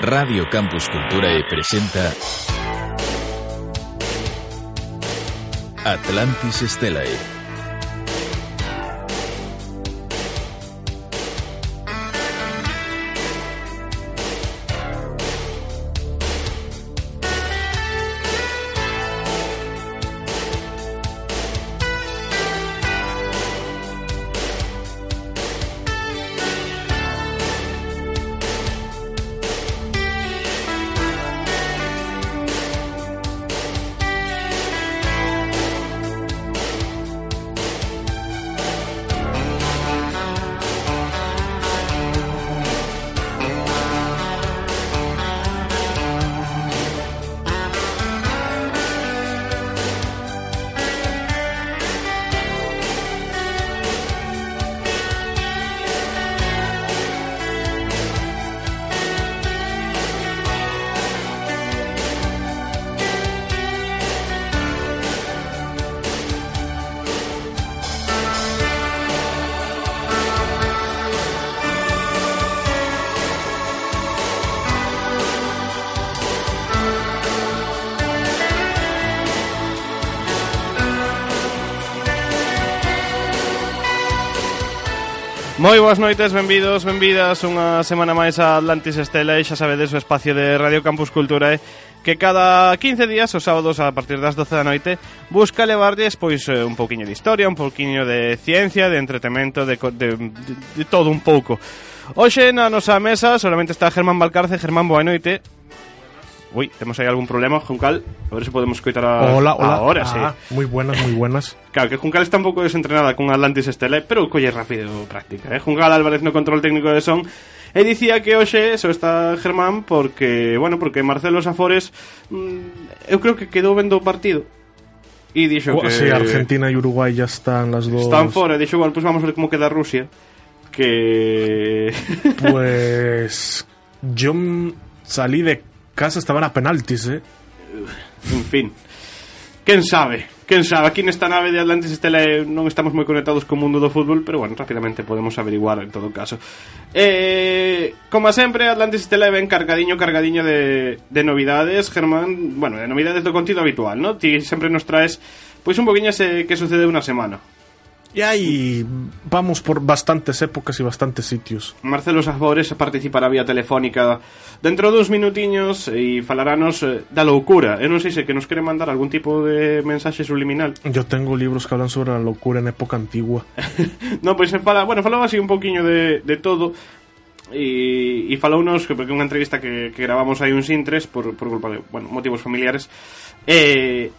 Radio Campus Cultura e presenta Atlantis Stellae. Moi boas noites, benvidos, benvidas unha semana máis a Atlantis Estela e xa sabedes o espacio de Radio Campus Cultura eh? que cada 15 días, os sábados a partir das 12 da noite, busca levarlles pois eh, un pouquiño de historia, un pouquiño de ciencia, de entretemento, de, de, de, de todo un pouco. Hoxe na nosa mesa solamente está Germán Valcarce Germán, boa noite. Uy, temos aí algún problema, Juncal. A ver se podemos coitar a... Hola, hola. Ahora, ah, sí. Moi buenas, moi buenas. Claro, que Juncal está un pouco desentrenada con Atlantis Estela, pero colle rápido práctica, eh? Juncal Álvarez no control técnico de son E dicía que hoxe só está Germán porque, bueno, porque Marcelo Safores mm, eu creo que quedou vendo o partido E dixo que... Sí, Argentina e Uruguay ya están las dos... Están fora, dixo, bueno, pues vamos a ver como queda Rusia Que... Pues... Yo salí de casa estaban a penaltis, eh? En fin. Quen sabe? Quen sabe? Aquí nesta nave de Atlantis Estela non estamos moi conectados co mundo do fútbol, pero bueno, rápidamente podemos averiguar en todo caso. Eh, como sempre, Atlantis Estela ven cargadiño, cargadiño de, de novidades, Germán, bueno, de novidades do contido habitual, ¿no? Ti sempre nos traes pois un poquinho ese que sucede unha semana. Y ahí vamos por bastantes épocas y bastantes sitios. Marcelo Safores participará vía telefónica dentro duns minutiños e falaranos eh, da loucura. Eu non sei se que nos quere mandar algún tipo de mensaxe subliminal. Yo tengo libros que hablan sobre la locura en época antigua. no, pois pues, fala, bueno, falou así un poquinho de, de todo e, e falounos que porque unha entrevista que, que gravamos aí un sintres por, por culpa de, bueno, motivos familiares eh,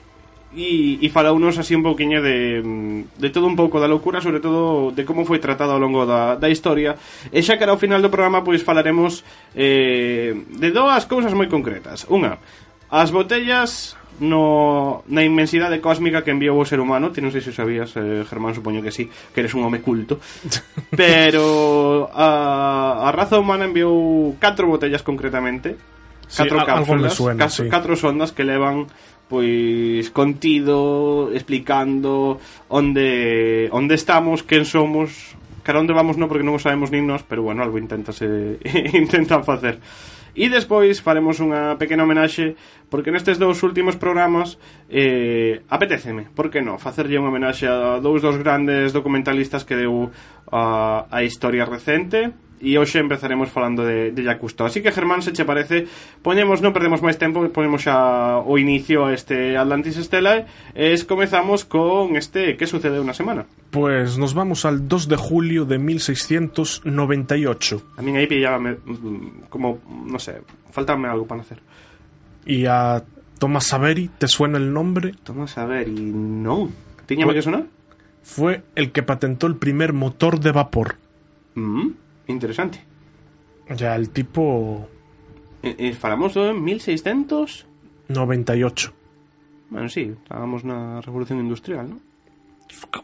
e, e falaunos así un pouquiño de, mm, de todo un pouco da loucura, sobre todo de como foi tratado ao longo da, da historia. E xa que ao final do programa pois falaremos eh, de dúas cousas moi concretas. Unha, as botellas no, na inmensidade cósmica que enviou o ser humano Ti non sei se sabías, eh, Germán, supoño que sí Que eres un home culto Pero a, a raza humana enviou catro botellas concretamente Catro sí, cápsulas, suena, catro, sí. catro sondas que levan pois contido, explicando onde onde estamos, quen somos, cara onde vamos non porque non o sabemos nin nós, pero bueno, algo intentase intentan facer. E despois faremos unha pequena homenaxe porque nestes dous últimos programas eh, apetéceme, por que non, facerlle unha homenaxe a dous dos grandes documentalistas que deu a, a historia recente e hoxe empezaremos falando de, de Jacques Así que, Germán, se che parece, poñemos, non perdemos máis tempo, ponemos xa o inicio a este Atlantis Estela e es comezamos con este que sucede unha semana. Pues nos vamos al 2 de julio de 1698. A min aí pillábame mm, como, no sé, faltame algo para nacer. Y a Thomas Saveri, ¿te suena el nombre? Thomas Saveri, non. Tiñame que sonar? Fue el que patentó el primer motor de vapor. Mm. Interesante. Ya, el tipo... E, e falamos en 1600... 98. Bueno, sí, estábamos na Revolución Industrial, ¿no?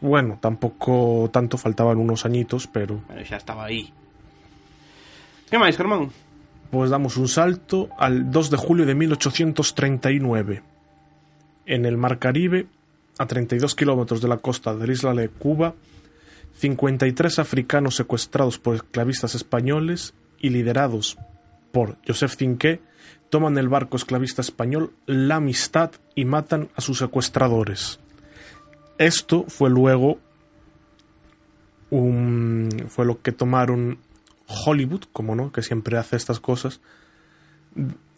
Bueno, tampoco tanto, faltaban unos añitos, pero... Pero xa estaba aí. Que máis, Germán? Pues damos un salto al 2 de julio de 1839. En el Mar Caribe a 32 kilómetros de la costa de la isla de Cuba, 53 africanos secuestrados por esclavistas españoles y liderados por Joseph Cinqué toman el barco esclavista español La Amistad y matan a sus secuestradores. Esto fue luego un, fue lo que tomaron Hollywood, como no, que siempre hace estas cosas,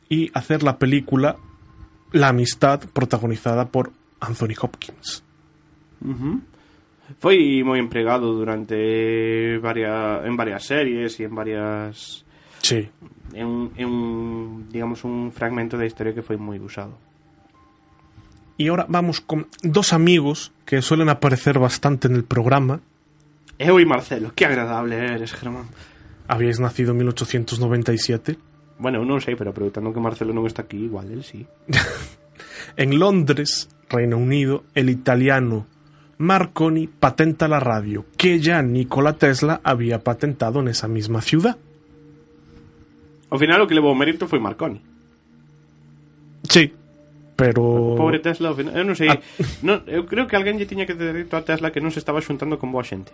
y hacer la película La Amistad protagonizada por Anthony Hopkins. Foi moi empregado durante varias, en varias series e en varias Sí, en, un- en un, digamos un fragmento da historia que foi moi usado. y ahora vamos con dos amigos que suelen aparecer bastante en el programa. Eu e Marcelo, que agradable eres, Germán. Habíais nacido en 1897. Bueno, non sei, pero aproveitando que Marcelo non está aquí, igual él sí. En Londres, Reino Unido, el italiano Marconi patenta la radio que ya Nikola Tesla había patentado en esa misma ciudad. Ao final o que levou o mérito foi Marconi. Sí, pero... Pobre Tesla, ao final, eu non sei, Ah. non, eu creo que alguén lle tiña que ter a Tesla que non se estaba xuntando con boa xente.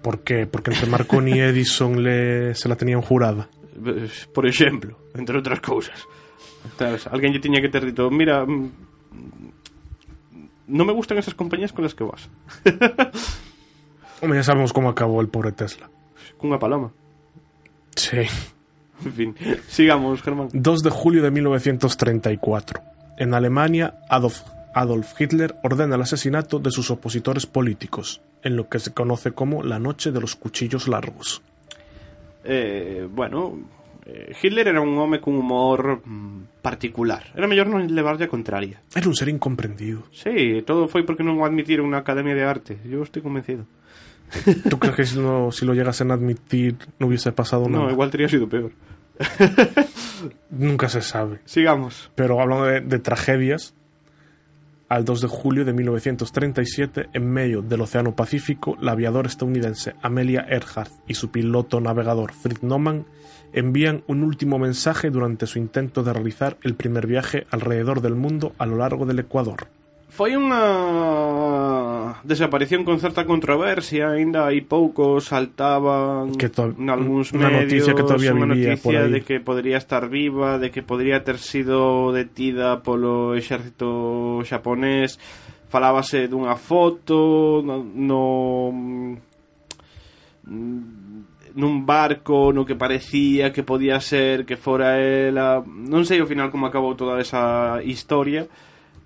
¿Por qué? Porque entre Marconi y Edison le, se la tenían jurada. Eh, Por exemplo, entre outras cousas. Sabes, alguén lle tiña que ter dito, mira, non me gustan esas compañías con las que vas. Hombre, ya sabemos cómo acabó el pobre Tesla. Cunha paloma. Sí. En fin, sigamos, Germán. 2 de julio de 1934. En Alemania, Adolf, Adolf Hitler ordena el asesinato de sus opositores políticos, en lo que se conoce como la Noche de los Cuchillos Largos. Eh, bueno, Hitler era un home cun humor mm, particular. Era mellor non levarlle a contraria. Era un ser incomprendido. Sí, todo foi porque non o admitiron na Academia de Arte. Eu estou convencido. ¿Tú crees que si, no- si lo llegasen a admitir no hubiese pasado No, nada? igual tería sido peor. Nunca se sabe. Sigamos. Pero hablando de, de tragedias, al 2 de julio de 1937, en medio del Océano Pacífico, la aviadora estadounidense Amelia Earhart y su piloto navegador Fritz Naumann envían un último mensaje durante su intento de realizar el primer viaje alrededor del mundo a lo largo del Ecuador. Foi unha desaparición con certa controversia, aínda hai pouco saltaban Que to- nalgúns medios noticia que todavía unha por noticia aí. de que podría estar viva, de que podría ter sido detida polo exército xaponés. Falábase dunha foto no, no nun barco no que parecía que podía ser que fora ela. Non sei ao final como acabou toda esa historia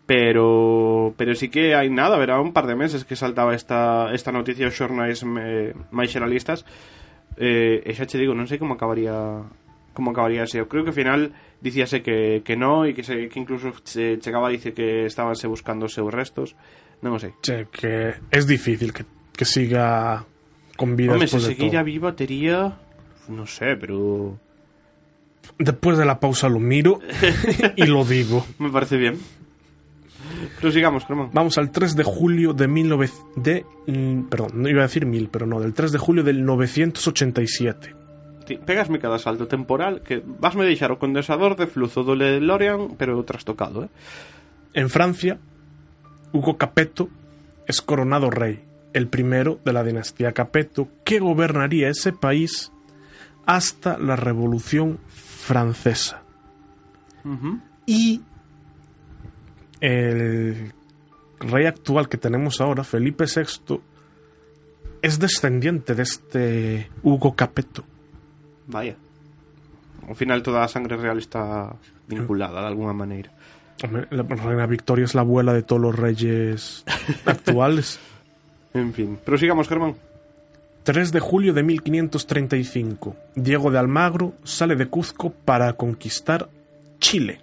pero pero sí que hai nada verá un par de meses que saltaba esta, esta noticia aos xornais me, máis xeralistas. Eh, e xa che digo non sei como acabaría como acabaría ese eu creo que ao final dicíase que, que no e que, se, que incluso che, chegaba a dice que estabanse buscando os seus restos. Non o sei. Che, que é difícil que, que siga con vida Home, se después de seguira todo. viva tería non sé, pero Después de la pausa lo miro y lo digo. me parece bien pero sigamos, Cremón Vamos al 3 de julio de 19... De, mm, perdón, no iba a decir mil, pero no, del 3 de julio del 987. Ti, Pegasme cada salto temporal que vasme deixar o condensador de fluzo do DeLorean pero trastocado, eh? En Francia, Hugo Capeto es coronado rey, el primero de la dinastía Capeto, que gobernaría ese país hasta la Revolución Francesa. Y el rey actual que tenemos ahora, Felipe VI, es descendiente de este Hugo Capeto. Vaya Ao final toda a sangre real está vinculada de alguna Hombre, La reina Victoria es la abuela de todos los reyes actuales. En fin, pero sigamos, Germán 3 de julio de 1535. Diego de Almagro sale de Cuzco para conquistar Chile.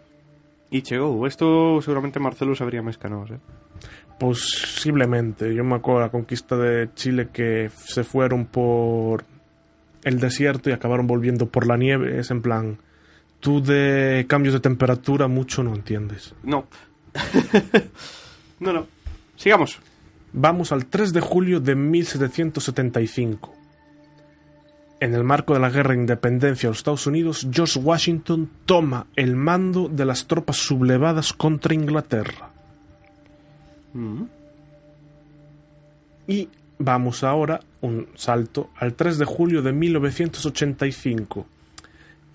E chegou, isto seguramente Marcelo sabría máis que nós, eh? Posiblemente. Yo me acuerdo de la conquista de Chile que se fueron por el desierto y acabaron volviendo por la nieve. Es en plan, tú de cambios de temperatura mucho no entiendes. No No, no Sigamos Vamos al 3 de julio de 1775. En el marco de la guerra de independencia de los Estados Unidos, George Washington toma el mando de las tropas sublevadas contra Inglaterra. Mm. Y vamos ahora un salto al 3 de julio de 1985,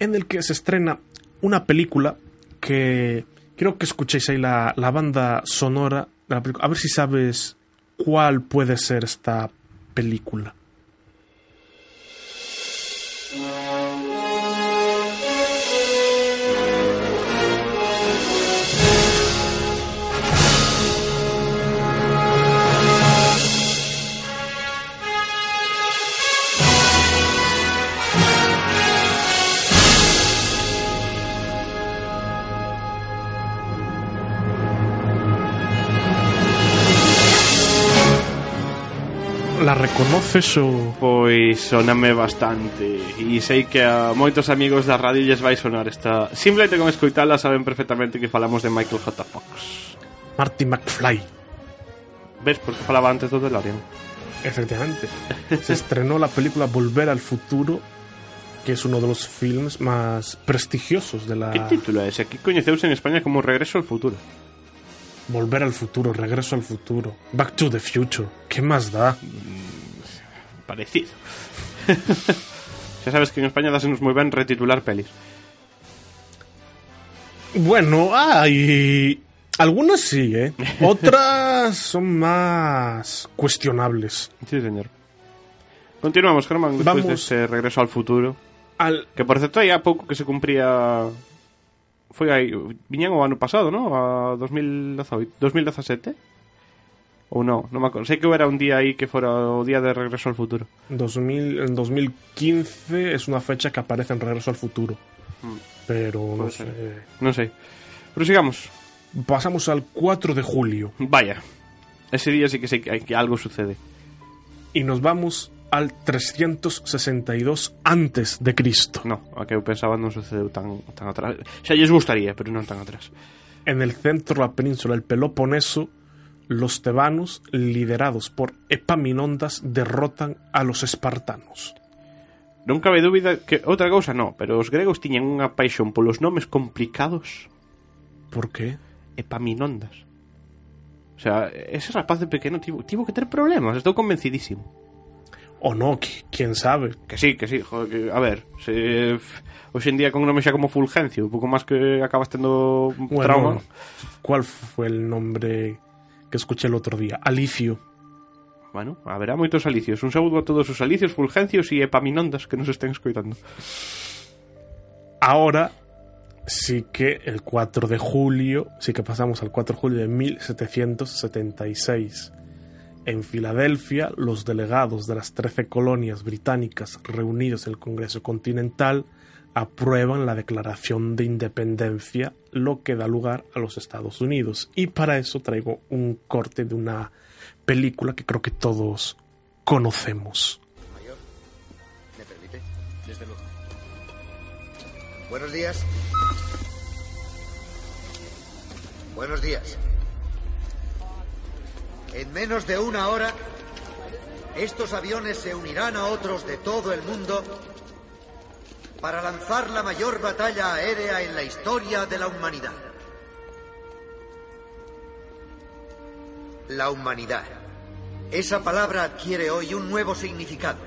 en el que se estrena una película que quiero que escuchéis ahí la, la banda sonora de la película, a ver si sabes cuál puede ser esta película. La reconoces o Pois soname bastante E sei que a moitos amigos da radio lles vai sonar esta Simplemente con escoitala saben perfectamente que falamos de Michael J. Fox Marty McFly? Ves, porque falaba antes do DeLorean Efectivamente. Se estrenó la película Volver al Futuro, que es uno de los films más prestigiosos de la... Que título é ese? Aquí coñeceuse en España como Regreso al Futuro Volver al futuro, regreso al futuro. Back to the future. ¿Qué más da? Parecido Xa sabes que en España dásenos moi ben retitular pelis Bueno, hay... Algunas sí, ¿eh? Otras son más cuestionables. Sí, señor Continuamos, Germán, Vamos. dese Regreso al Futuro Al... Que por certo hai a pouco que se cumpría Foi aí Viñan o ano pasado, ¿no? A 2018 2017 Ou non, non me acordo. Sei que era un día aí que fora o día de Regreso al Futuro. 2000, en 2015 es una fecha que aparece en Regreso al Futuro. Pero no Puede sé. ser. Non sei Pero sigamos. Pasamos al 4 de julio. Vaya. Ese día sí que sei que, hai- que algo sucede. Y nos vamos al 362 antes de Cristo. No, a que eu pensaba non sucedeu tan, tan atrás Xa lles gustaría, pero non tan atrás En el centro de la península del Peloponeso, los tebanos, liderados por Epaminondas, derrotan a los espartanos. Non cabe dúbida que outra cousa no, pero os gregos tiñan unha paixón polos nomes complicados ¿Por qué? Epaminondas. O sea, ese rapaz de pequeno tivo, tivo que ter problemas, estou convencidísimo. O no, qui- quién sabe. Que sí, que sí, joder, que, a ver, se f- hoxe en día con un nome xa como Fulgencio, un pouco máis que acabas tendo Bueno, trauma. ¿cuál fue el nombre que escuché el otro día? Alicio. Bueno, haberá moitos alicios. Un saúdo a todos os alicios, Fulgencios e Epaminondas que nos estén escoitando. Ahora sí que el 4 de julio, sí que pasamos al 4 de julio de 1776. En Filadelfia, los delegados de las 13 colonias británicas reunidos en el Congreso Continental aprueban la Declaración de Independencia, lo que da lugar a los Estados Unidos. Y para eso traigo un corte de una película que creo que todos conocemos. Buenos días. Buenos días. En menos de una hora, estos aviones se unirán a otros de todo el mundo para lanzar la mayor batalla aérea en la historia de la humanidad. La humanidad. Esa palabra adquiere hoy un nuevo significado.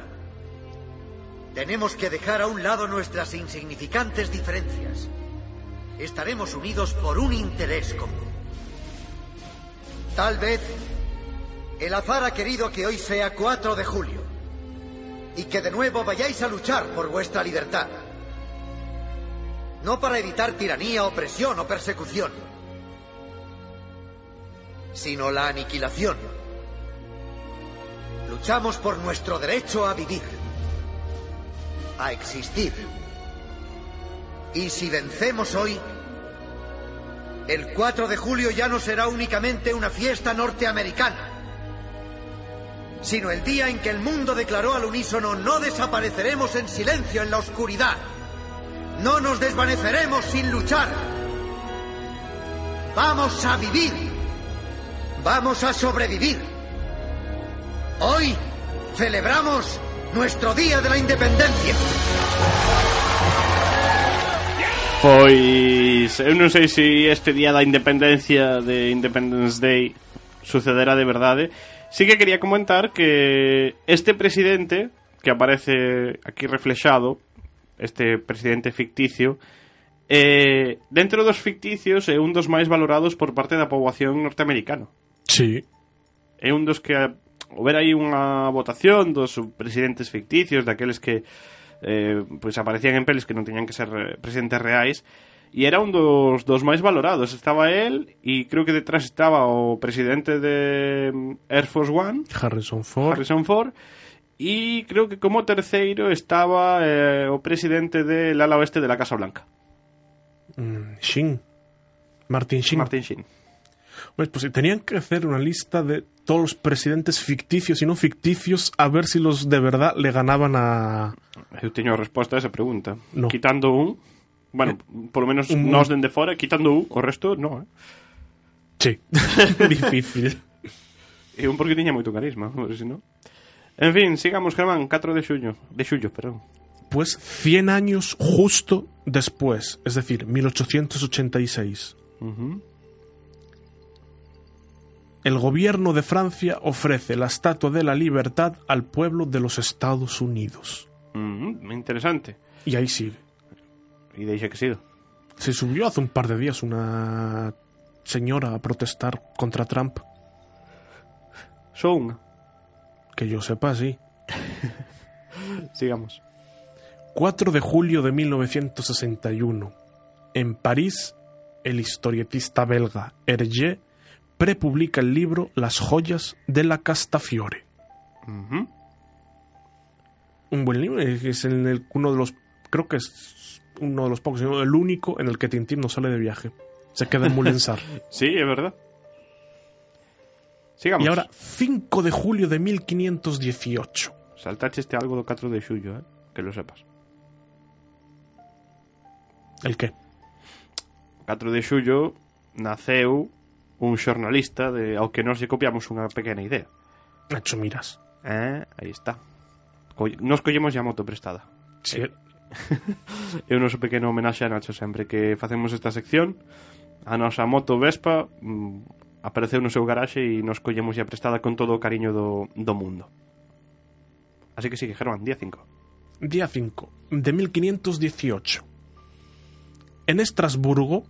Tenemos que dejar a un lado nuestras insignificantes diferencias. Estaremos unidos por un interés común. Tal vez el azar ha querido que hoy sea 4 de julio y que de nuevo vayáis a luchar por vuestra libertad. No para evitar tiranía, opresión o persecución, sino la aniquilación. Luchamos por nuestro derecho a vivir, a existir. Y si vencemos hoy, el 4 de julio ya no será únicamente una fiesta norteamericana, sino el día en que el mundo declaró al unísono no desapareceremos en silencio en la oscuridad, no nos desvaneceremos sin luchar. Vamos a vivir, vamos a sobrevivir. Hoy celebramos nuestro Día de la Independencia. Pois eu non sei se este día da independencia de Independence Day sucedera de verdade. Sí que quería comentar que este presidente, que aparece aquí reflejado, este presidente ficticio, eh, dentro dos ficticios é eh, un dos máis valorados por parte da poboación norteamericana. Sí. É un dos que houber aí unha votación dos presidentes ficticios, daqueles que eh, pois aparecían en peles que non tiñan que ser eh, presidentes reais, e era un dos, dos máis valorados. Estaba él e creo que detrás estaba o presidente de mm, Air Force One, Harrison Ford. Harrison Ford e creo que como terceiro estaba eh, o presidente del ala oeste de la Casa Blanca. Mm, Shin. Martin Shin. Martin Shin. Pues, pues tenían que hacer una lista de todos los presidentes ficticios y no ficticios a ver si los de verdad le ganaban a... Eu teño a resposta a esa pregunta. No. Quitando un... bueno, por lo menos Un- nos dende fora, quitando un, o resto, no, eh? Sí. Difícil. E un porque tiña moito carisma, porque si no... En fin, sigamos, Germán, 4 de xullo. De xullo, perdón. Pues 100 años justo después, es decir, 1886. Ujú. El gobierno de Francia ofrece la Estatua de la Libertad al pueblo de los Estados Unidos. Ujú, interesante. Y ahí sigue. E deixa que sido. Se subió hace un par de días una señora a protestar contra Trump. Unha. Que yo sepa, sí. Sigamos. 4 de julio de 1961. En París, el historietista belga Hergé prepublica el libro Las joyas de la Castafiore. Ujú. Un buen libro, es en el- uno de los, creo que es uno de los pocos, sino el único en el que Tintín no sale de viaje. Se queda en Mulensar. Sí, é verdad. Sigamos. y ahora, 5 de julio de 1518. Saltache este algo do 4 de xullo, eh? Que lo sepas. ¿El qué? 4 de xullo naceu un xornalista de ao que nós lle copiamos unha pequena idea. Nacho Miras. Eh, aí está. Nos collemos a moto prestada. Sí, É o noso pequeno homenaxe a Nacho sempre que facemos esta sección. A nosa moto Vespa mm, apareceu no seu garaxe e nos collemos a prestada con todo cariño do, do mundo. Así que sigue, Germán, día 5. Día 5 de 1518. En Estrasburgo,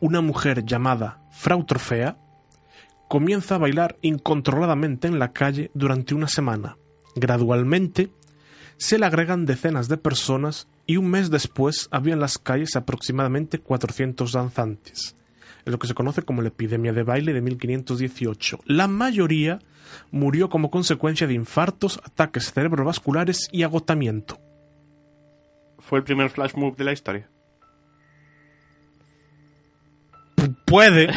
una mujer llamada Frau Trofea comienza a bailar incontroladamente en la calle durante una semana. Gradualmente, se le agregan decenas de personas y un mes después había en las calles aproximadamente 400 danzantes. Es lo que se conoce como la epidemia de baile de 1518. La mayoría murió como consecuencia de infartos, ataques cerebrovasculares y agotamiento. Fue el primer flash move de la historia. P- puede,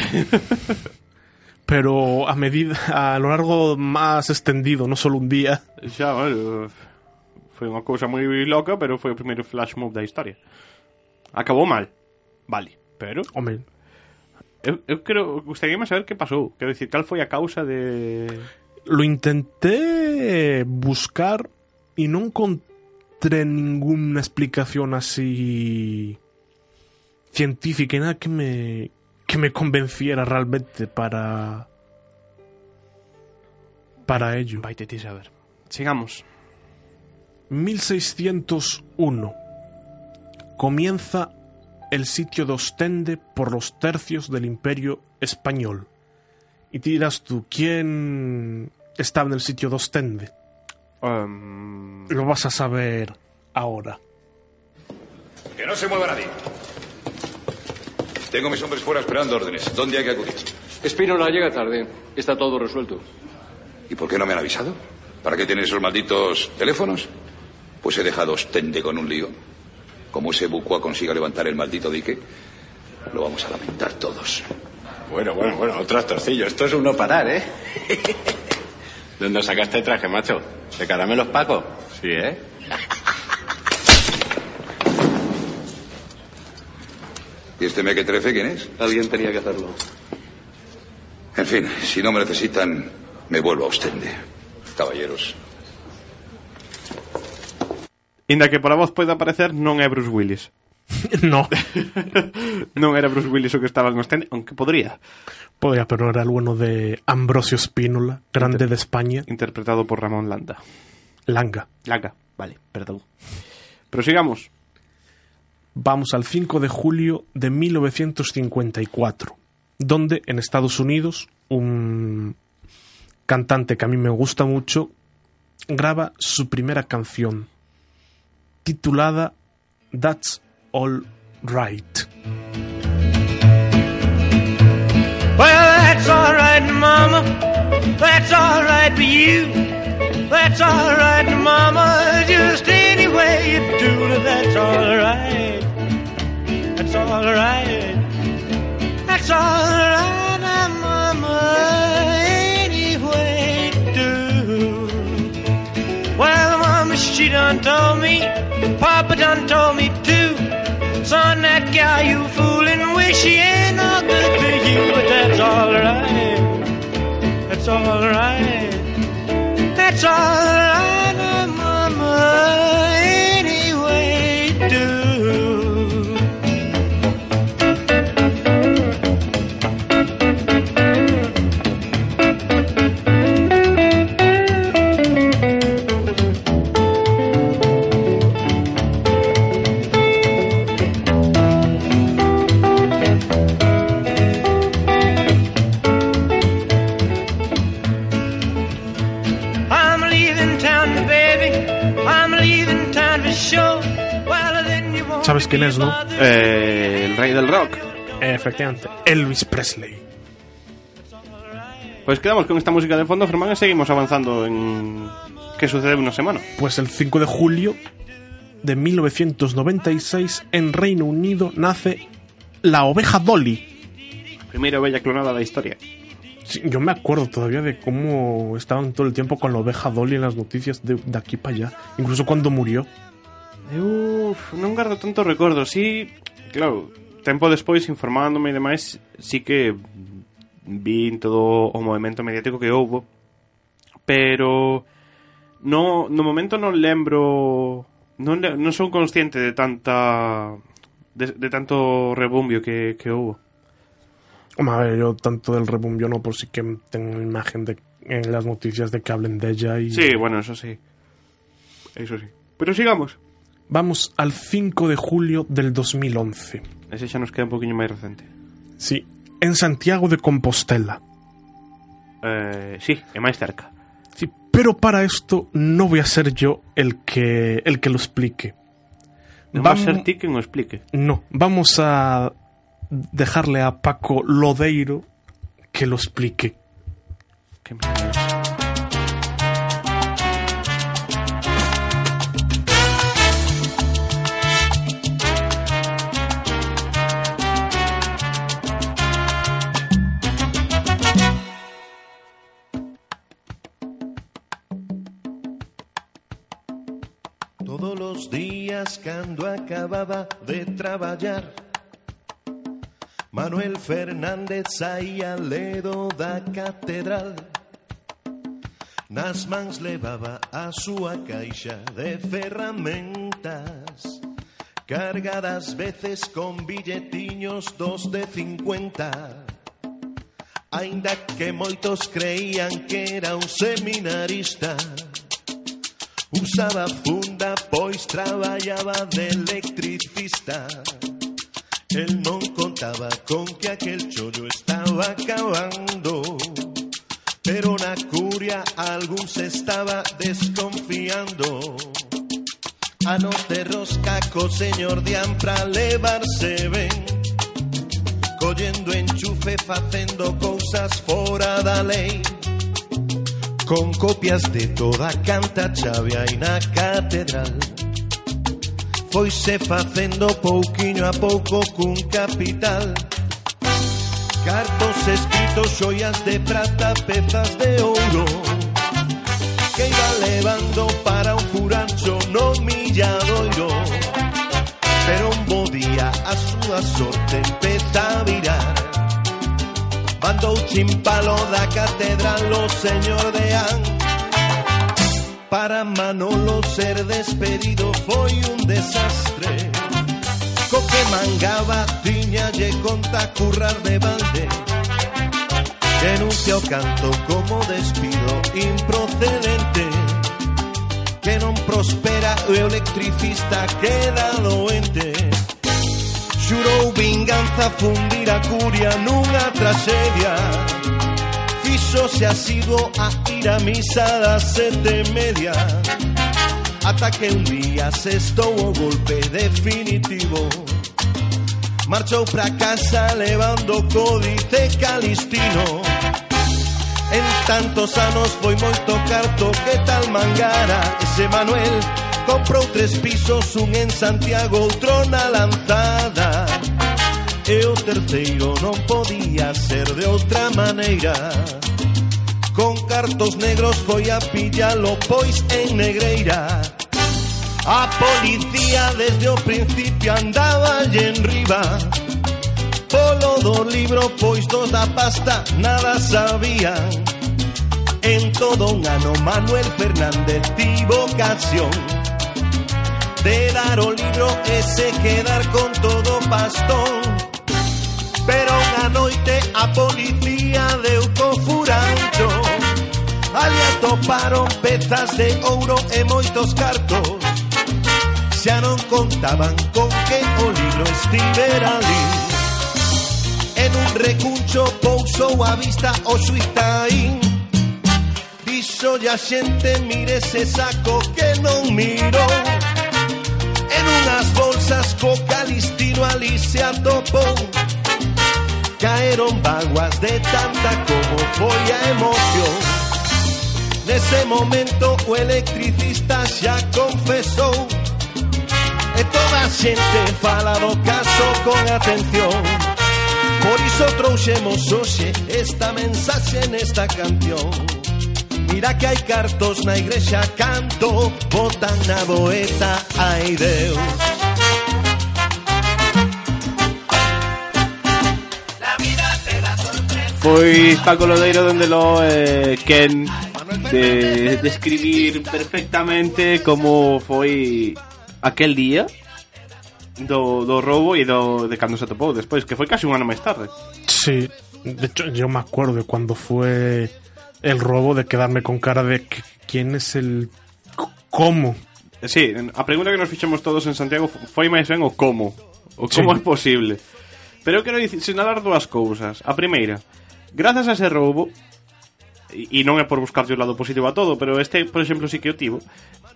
pero a medida a lo largo más extendido, no solo un día. Xa, bueno, foi unha cousa moi loca, pero foi o primeiro flash move da historia. Acabou mal. Vale, pero Hombre, eu, eu creo, gustaríame saber que pasou. Quero dicir, cal foi a causa de... lo intenté buscar y no encontré ninguna explicación así científica y nada que me que me convenciera realmente para para ello. Vai ti saber. Sigamos. 1601 comienza el sitio de Ostende por los tercios del Imperio Español. Y te dirás tú, ¿quién estaba en el sitio de Ostende? Um, Lo vas a saber ahora. Que no se mueva nadie. Tengo mis hombres fuera esperando órdenes. ¿Dónde hay que acudir? Espínola llega tarde. Está todo resuelto. ¿Y por qué no me han avisado? ¿Para qué tienen esos malditos teléfonos? Pues he dejado Ostende con un lío. Como ese bucua consiga levantar el maldito dique, lo vamos a lamentar todos. Bueno, bueno, bueno, otro trocillo. Esto es un no parar, ¿eh? ¿De dónde sacaste traje, macho? ¿De caramelos Paco? Sí, ¿eh? ¿Y este mequetrefe quién es? Alguien tenía que hacerlo. En fin, si no me necesitan, me vuelvo a Ostende. Caballeros. Inda que pola voz poida parecer non é Bruce Willis. no, non era Bruce Willis o que estaba en Ostende, aunque podría. podría, pero era el bueno de Ambrosio Spínola, grande de España, Interpretado por Ramón Landa. Langa. Laga, vale, perdón. Prosigamos. Vamos al 5 de julio de 1954, donde en Estados Unidos un cantante que a mí me gusta mucho graba su primera canción, titulada That's All Right. Well, that's all right, Mama. That's all right for you. That's all right, Mama. Just any way you do it, that's all right. That's all right. That's all right, she done told me. Papa done told me too. Son, that guy you fooling with, she ain't no good to you, but that's alright. That's alright. That's alright, Mama. ¿Sabes quién es, no? Eh, el rey del rock. Efectivamente, Elvis Presley. Pues quedamos con esta música de fondo, Germán, y seguimos avanzando en qué sucede en una semana. Pues el 5 de julio de 1996 en Reino Unido nace la oveja Dolly. Primera bella clonada de la historia. Sí, yo me acuerdo todavía de cómo estaban todo el tiempo con la oveja Dolly en las noticias de, de aquí para allá. Incluso cuando murió. Uf, non guardo tanto recordo, sí, claro, tempo despois informándome e demais, sí que vi todo o movimento mediático que houbo, pero no, no momento non lembro, non, non son consciente de tanta de, de tanto rebumbio que, que houbo. A ver, yo tanto del rebumbio no, por sí que tengo imagen de, en las noticias de que hablen de ella y... Sí, bueno, eso sí. Eso sí. Pero sigamos. Vamos al 5 de julio del 2011. Ese xa nos queda un poquinho máis recente. Sí, en Santiago de Compostela. Eh, sí, é máis cerca. Sí, pero para esto no voy a ser yo el que, el que lo explique. Va a ser ti quen o explique. No, vamos a dejarle a Paco Lodeiro que lo explique. Que me- cando acababa de traballar Manuel Fernández saía ledo da catedral. Nas mans levaba a súa caixa de ferramentas Cargadas veces con billetiños dos de 50 Ainda que moitos creían que era un seminarista Usaba funda, pois traballaba de electricista. El non contaba con que aquel chollo estaba acabando Pero na curia algún se estaba desconfiando. A no te rosca co señor Dian pra levarse ben Collendo enchufe facendo cousas fora da lei con copias de toda canta chave na catedral. Foise facendo pouquiño a pouco cun capital. Cartos escritos, xoias de prata, pezas de ouro Que iba levando para un furancho no milladoiro. Pero un bo día a súa sorte empeza a virar Mandou chimpalo da catedral o señor de An. Para Manolo ser despedido foi un desastre. Co mangaba tiña lle conta currar de balde. Denuncia o canto como despido improcedente. Que non prospera o electricista queda doente Xurou vinganza fundir a curia nunha tragedia. Fixose asiduo a ir a misa das sete e media. Ata que un día se estou golpe definitivo. Marchou pra casa levando códice calistino. En tantos anos foi moito carto que tal mangara. Ese Manuel comprou tres pisos, un en Santiago, outro na lanzada E o terceiro non podía ser de outra maneira Con cartos negros foi a pillalo pois en Negreira. A policía desde o principio andaba en riba Polo do libro pois dos da pasta nada sabían En todo un ano Manuel Fernández tivo ocasión de dar o libro ese quedar con todo pastón. Pero unha noite a policía deu co furancho Ali atoparon pezas de ouro e moitos cartos. Xa non contaban con que o libro estivera ali En un recuncho pousou a vista o suizaín Dixo a xente mire ese saco que non mirou En unhas bolsas co calistino ali se atopou Caeron vaguas de tanta como foi a emoción Nese momento o electricista xa confesou E toda a xente fala do caso con atención. Por iso trouxemos hoxe esta mensaxe nesta canción Mira que hai cartos na igrexa canto Botan na boeta, ai Deus Pois Paco Lodeiro donde lo eh, Ken de describir perfectamente como foi aquel día do, do roubo e do, de cando se atopou despois, que foi casi un ano máis tarde. Sí, de hecho yo me acuerdo de cuando fue el robo de quedarme con cara de quién es el cómo. Sí, a pregunta que nos fixemos todos en Santiago foi máis ben o como. O como sí. é posible. Pero eu quero dicir, sinalar dúas cousas. A primeira, grazas a ese roubo, e non é por buscar o lado positivo a todo, pero este, por exemplo, sí que o tivo,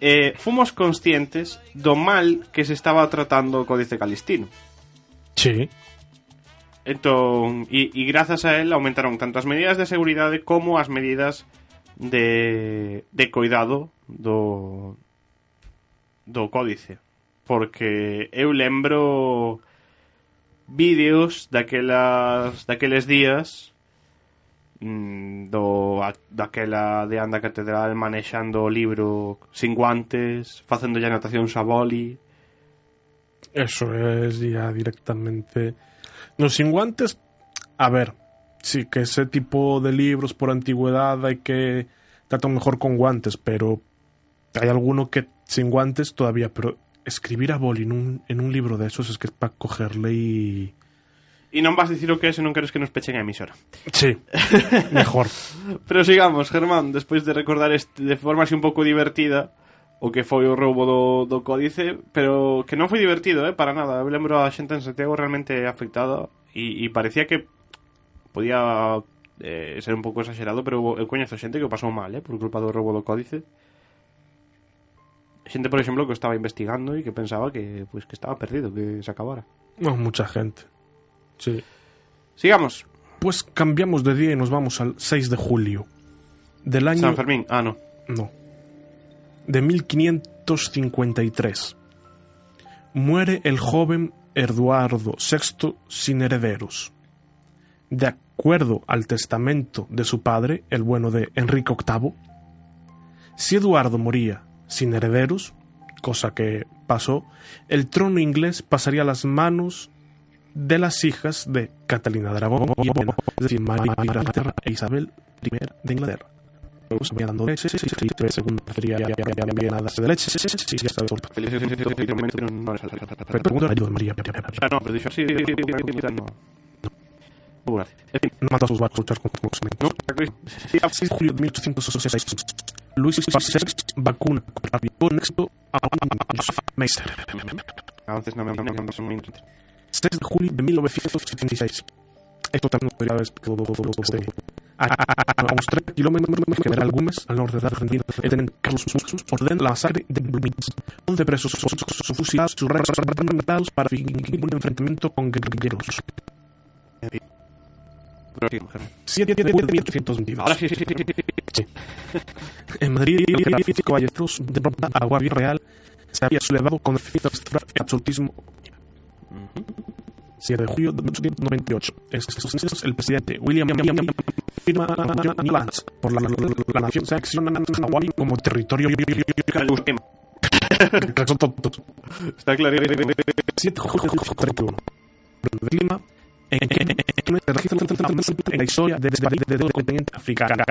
eh, fomos conscientes do mal que se estaba tratando o Códice Calistino. Sí. Entón, e, e grazas a él aumentaron tanto as medidas de seguridade como as medidas de, de cuidado do, do códice. Porque eu lembro vídeos daquelas, daqueles días mm, do daquela de anda catedral manexando o libro sin guantes, facendo anotacións a boli. Eso es ya directamente Los sin guantes, a ver, sí que ese tipo de libros por antigüedad hay que tratar mejor con guantes, pero hay alguno que sin guantes todavía, pero escribir a boli en un, en un libro de esos es que es para cogerle y... E non vas dicir o que é se non queres que nos pechen a emisora. Sí, mejor. Pero sigamos, Germán, despois de recordar este, de forma así un pouco divertida o que foi o roubo do, do códice, pero que non foi divertido, eh, para nada. Eu lembro a xente en Santiago realmente afectada e, e parecía que podía eh, ser un pouco exagerado, pero eu coñezo xente que o pasou mal, eh, por culpa do roubo do códice. Xente, por exemplo, que estaba investigando e que pensaba que pues, que estaba perdido, que se acabara. No, mucha gente. Sí. Sigamos. Pues cambiamos de día y nos vamos al 6 de julio del año... San Fermín. Ah, no. No. De 1553. Muere el joven Eduardo VI sin herederos. De acuerdo al testamento de su padre, el bueno de Enrique VIII, si Eduardo moría sin herederos, cosa que pasó, el trono inglés pasaría a las manos de las hijas de Catalina de Aragón, es e Isabel I de Inglaterra. Pues, venía dando leche, prefería de ya por pregunta ayuda, María. Ah, no, pero así, no. No a sus barcos, luchar contra los ¿no? segmentos. 6 de julio de 1866. Luis Pasteur vacuna contra el nexo a Meister. Avances no me no, no son muy interesantes. 6 de julio de 1976. Esto también podría haber a, a, a, a unos 3 kilómetros de General Gómez, al norte de Argentina, tienen Carlos Sus ordena la masacre de Bloomings. 11 presos son fusilados, matados para fingir un enfrentamiento con guerrilleros. Pero sí, mujer. 7 de julio de 1922. Ahora sí, sí, sí, sí, sí. Sí. En Madrid, el caballeros Agua Real se había sublevado con el absolutismo. 7 de julio de 1898. Estos días, el presidente William firma por la, la, la nación se acciona Hawái como territorio. Está claro. 7 de julio de 31. El clima en, en, en, en la historia del continente africano.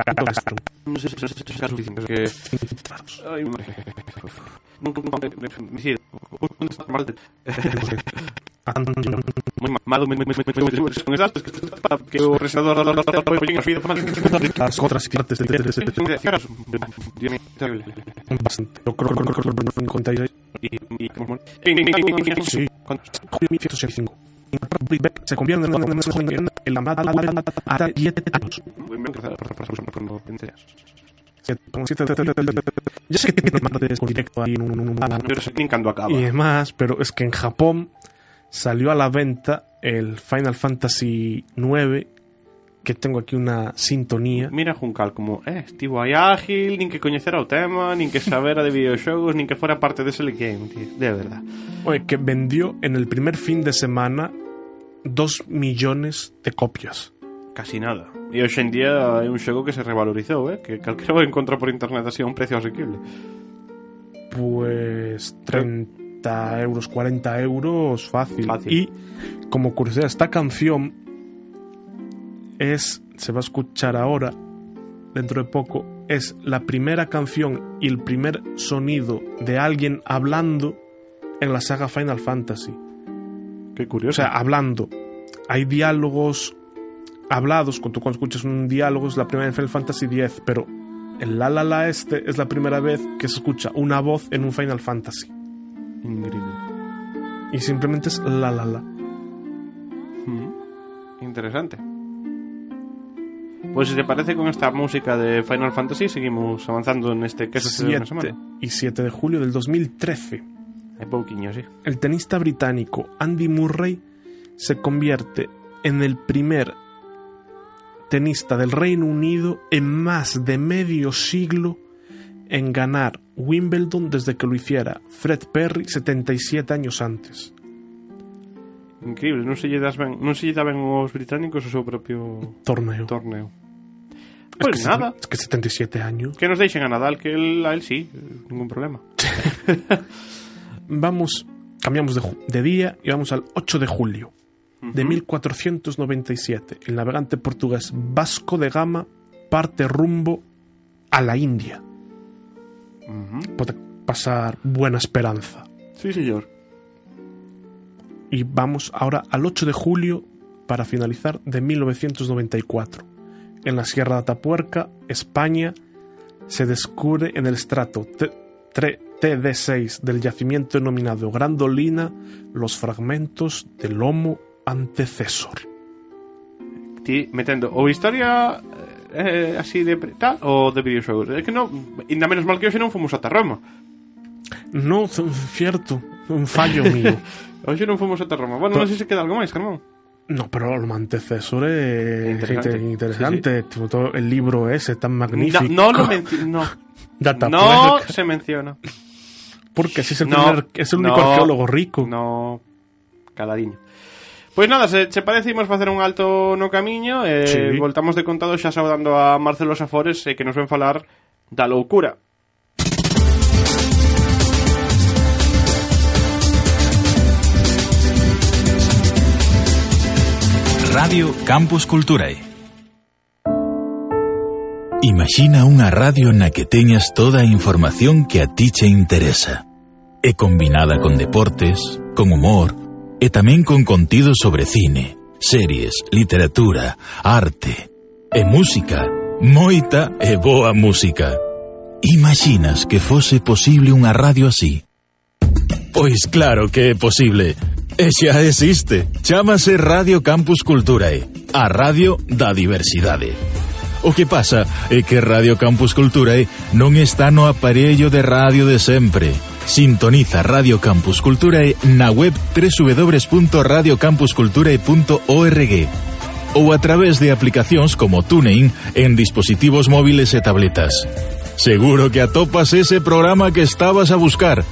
No sé si eso es suficiente. Que... Ay, madre. Nunca me decir. Muy malo, muy con esas que o resador Las otras partes de bastante. Yo creo que 56. Sí. Julio 1965. Se convierte en la mata hasta 7 años. Ya sé que tiene martes con directo ahí en un, Pero se Nintendo acaba. y demás, pero es que en Japón salió a la venta el Final Fantasy IX, que tengo aquí una sintonía. Mira Juncal como, eh, estivo aí ágil, nin que coñecera o tema, nin que sabera de videoxogos, nin que fuera parte dese game, tío. De verdad. Oye, que vendió en el primer fin de semana 2 millones de copias. Casi nada. E hoxe en día é un xogo que se revalorizou, eh? Que calquera o encontra por internet así a un precio asequible. Pues 30 euros, 40 euros, fácil. Fácil. Y como curiosidad, esta canción es, se va a escuchar ahora, dentro de poco, es la primera canción y el primer sonido de alguien hablando en la saga Final Fantasy. Qué O curioso. sea, hablando. Hay diálogos hablados, cuando escuchas un diálogo es la primera en Final Fantasy X, pero el la la la este es la primera vez que se escucha una voz en un Final Fantasy. Increíble. Y simplemente es la la la. Mm. Interesante. Pues si te parece con esta música de Final Fantasy, seguimos avanzando en este que es una 7 semana. y 7 de julio del 2013. Hay pouquiño, sí. El tenista británico Andy Murray se convierte en el primer tenista del Reino Unido en más de medio siglo en ganar Wimbledon desde que lo hiciera Fred Perry 77 años antes. Increíble, non se lle das ben, non se lle daban os británicos o seu propio Torneo. torneo. Es Pues que, nada, Es que 77 años. que nos deixen a Nadal, que él, a él sí, ningún problema. Vamos, cambiamos de, día y vamos al 8 de julio de 1497. El navegante portugués Vasco de Gama parte rumbo a la India. Puede pasar buena esperanza. Sí, señor. Y vamos ahora al 8 de julio para finalizar de 1994. En la Sierra de Atapuerca, España, se descubre en el estrato T- tre- TD6 del yacimiento denominado Grandolina los fragmentos del Homo antecesor. Ti metendo ou historia eh, así de tal ou de videoxogos. É que non, ainda menos mal que hoxe non fomos ata Roma. No, cierto, un fallo mío. Hoxe non fomos ata Roma. Bueno, non sei se queda algo máis, Carmón. No, pero el Homo antecesor es Interesante. Tipo, todo el libro ese tan magnífico. No, no lo no. No se menciona. Porque así es el, No, primer- es el único no, arqueólogo rico. No, caladiño. Pois nada, se, se parece imos facer un alto no camiño e Sí. voltamos de contado xa saudando a Marcelo Safores e que nos ven falar da loucura. Radio Campus Culturae. Imagina unha radio na que teñas toda a información que a ti che interesa. E combinada con deportes, con humor e tamén con contido sobre cine, series, literatura, arte e música, moita e boa música. Imaginas que fose posible unha radio así? Pois claro que é posible. E xa existe. Chámase Radio Campus Culturae, a radio da diversidade. O que pasa é que Radio Campus Culturae non está no aparello de radio de sempre Sintoniza Radio Campus Culturae na web www.radiocampusculturae.org ou a través de aplicacións como TuneIn en dispositivos móviles e tabletas. Seguro que atopas ese programa que estabas a buscar.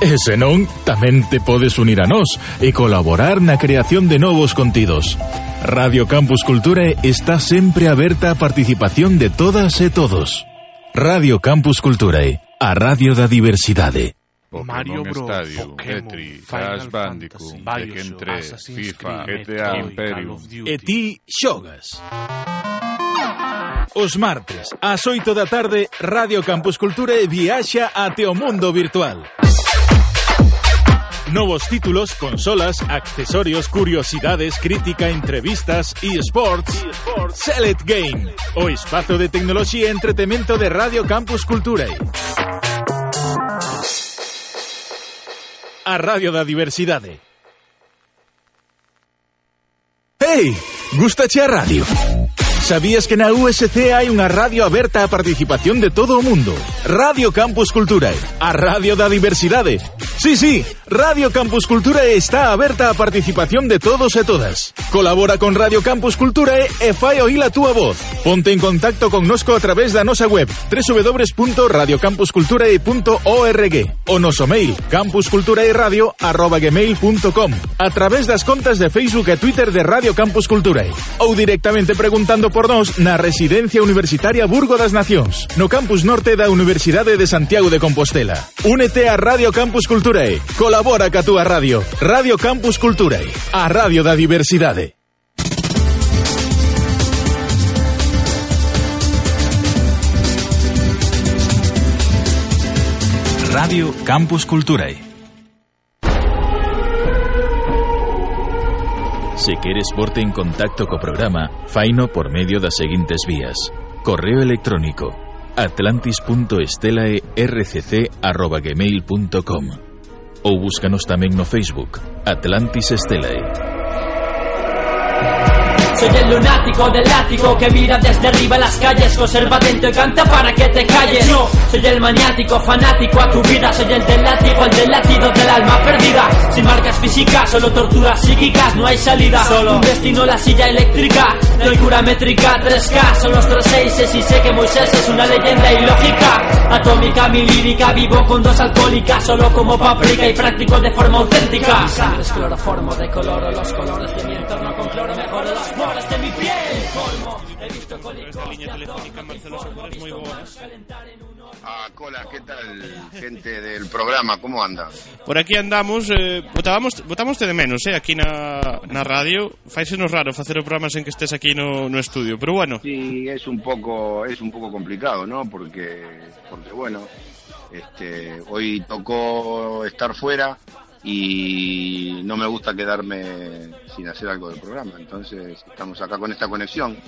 E se non, tamén te podes unir a nós e colaborar na creación de novos contidos. Radio Campus Cultura está sempre aberta a participación de todas e todos. Radio Campus Culturae, a radio da diversidade. Pokémon Mario Bros, Stadium, Pokémon, Tetris, Crash Bandicoot, Tekken 3, Assassin's FIFA, Creed, GTA Metroid, Imperium. E ti xogas. Os martes, ás 8 da tarde, Radio Campus Cultura e viaxa ate o mundo virtual. Novos títulos, consolas, accesorios, curiosidades, crítica, entrevistas e sports. Select Game, o espazo de tecnoloxía e entretemento de Radio Campus Cultura a Radio da Diversidade. Hey, gustache a radio? Sabías que na USC hai unha radio aberta á participación de todo o mundo? Radio Campus Culturae, a radio da diversidade. Sí, sí, Radio Campus Culturae está aberta á participación de todos e todas. Colabora con Radio Campus Culturae e fai oír a túa voz. Ponte en contacto con nosco a través da nosa web www.radiocampusculturae.org o noso mail campusculturaeradio.gmail.com a través das contas de Facebook e Twitter de Radio Campus Culturae ou directamente preguntando por nós na Residencia Universitaria Burgo das Nacións, no campus norte da Universidade de Santiago de Compostela. Únete a Radio Campus Culturae. Colabora ca túa radio. Radio Campus Culturae, a radio da diversidade. Radio Campus Culturae. Se queres porte en contacto co programa, faino por medio das seguintes vías. Correo electrónico atlantis.estelae.rcc.gmail.com ou búscanos tamén no Facebook Atlantis Estelae. Soy el lunático del látigo que mira desde arriba las calles, conserva dentro y canta para que te calles. Yo soy el maniático, fanático a tu vida, soy el del látigo, el del latido del alma perdida. Sin marcas físicas, solo torturas psíquicas, no hay salida. Solo un destino, la silla eléctrica, no hay cura métrica, 3K, son los tres seises y sé que Moisés es una leyenda ilógica. Atómica, mi lírica, vivo con dos alcohólicas, solo como paprika y práctico de forma auténtica. Sangre es cloroformo, decoloro los colores de poros de mi piel. Colmo, he visto Esta línea telefónica, Marcelo Sánchez, moi boa. Ah, Cola, ¿qué tal, gente del programa? ¿Cómo andan? Por aquí andamos, eh, botábamos, botámoste de menos, eh, aquí na, na radio. Faisenos raro facer o programa sen que estés aquí no, no estudio, pero bueno. Sí, es un poco, es un poco complicado, ¿no? Porque, porque bueno, este, hoy tocó estar fuera y no me gusta quedarme sin hacer algo del programa. Entonces estamos acá con esta conexión.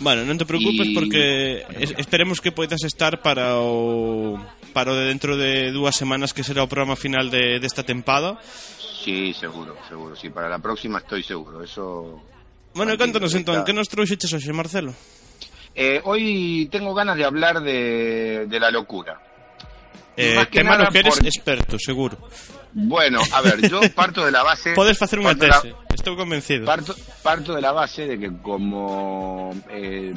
Bueno, non te preocupes Y- porque es- esperemos que poidas estar para o para o de dentro de dúas semanas que será o programa final de desta tempada. Sí, seguro, seguro. Sí, para la próxima estoy seguro. Eso. Bueno, contanos entón, que nos trouxeches hoxe, Marcelo? Eh, hoy tengo ganas de hablar de, de la locura. Eh, tema no que eres experto, seguro. Bueno, a ver, yo parto de la base. Facer unha parto de la- estou convencido. Parto, parto de la base de que como eh,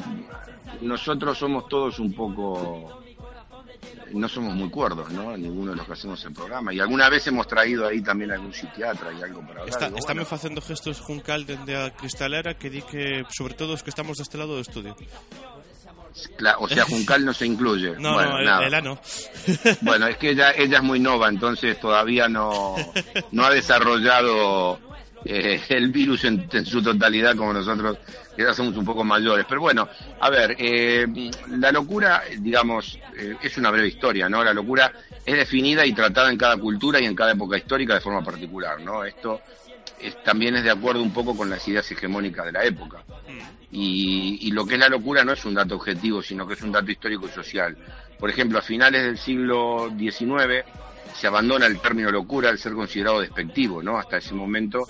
nosotros somos todos un poco no somos muy cuerdos, ¿no? Ninguno de los que hacemos el programa. Y alguna vez hemos traído ahí también algún psiquiatra y algo para hablar. Está, Digo, bueno, facendo gestos Juncal dende a cristalera que di que, sobre todo os que estamos deste lado do estudio. O sea, Juncal no se incluye. No, bueno, no, el- nada. ela no. Bueno, es que ella, ella es muy nova, entonces todavía no, no ha desarrollado eh, el virus en, en su totalidad como nosotros, que ya somos un poco mayores. Pero bueno, a ver, eh, la locura, digamos, eh, es una breve historia, ¿no? La locura es definida y tratada en cada cultura y en cada época histórica de forma particular, ¿no? Esto también es de acuerdo un poco con las ideas hegemónicas de la época. Y, lo que es la locura no es un dato objetivo, sino que es un dato histórico y social. Por ejemplo, a finales del siglo XIX se abandona el término locura al ser considerado despectivo, ¿no? Hasta ese momento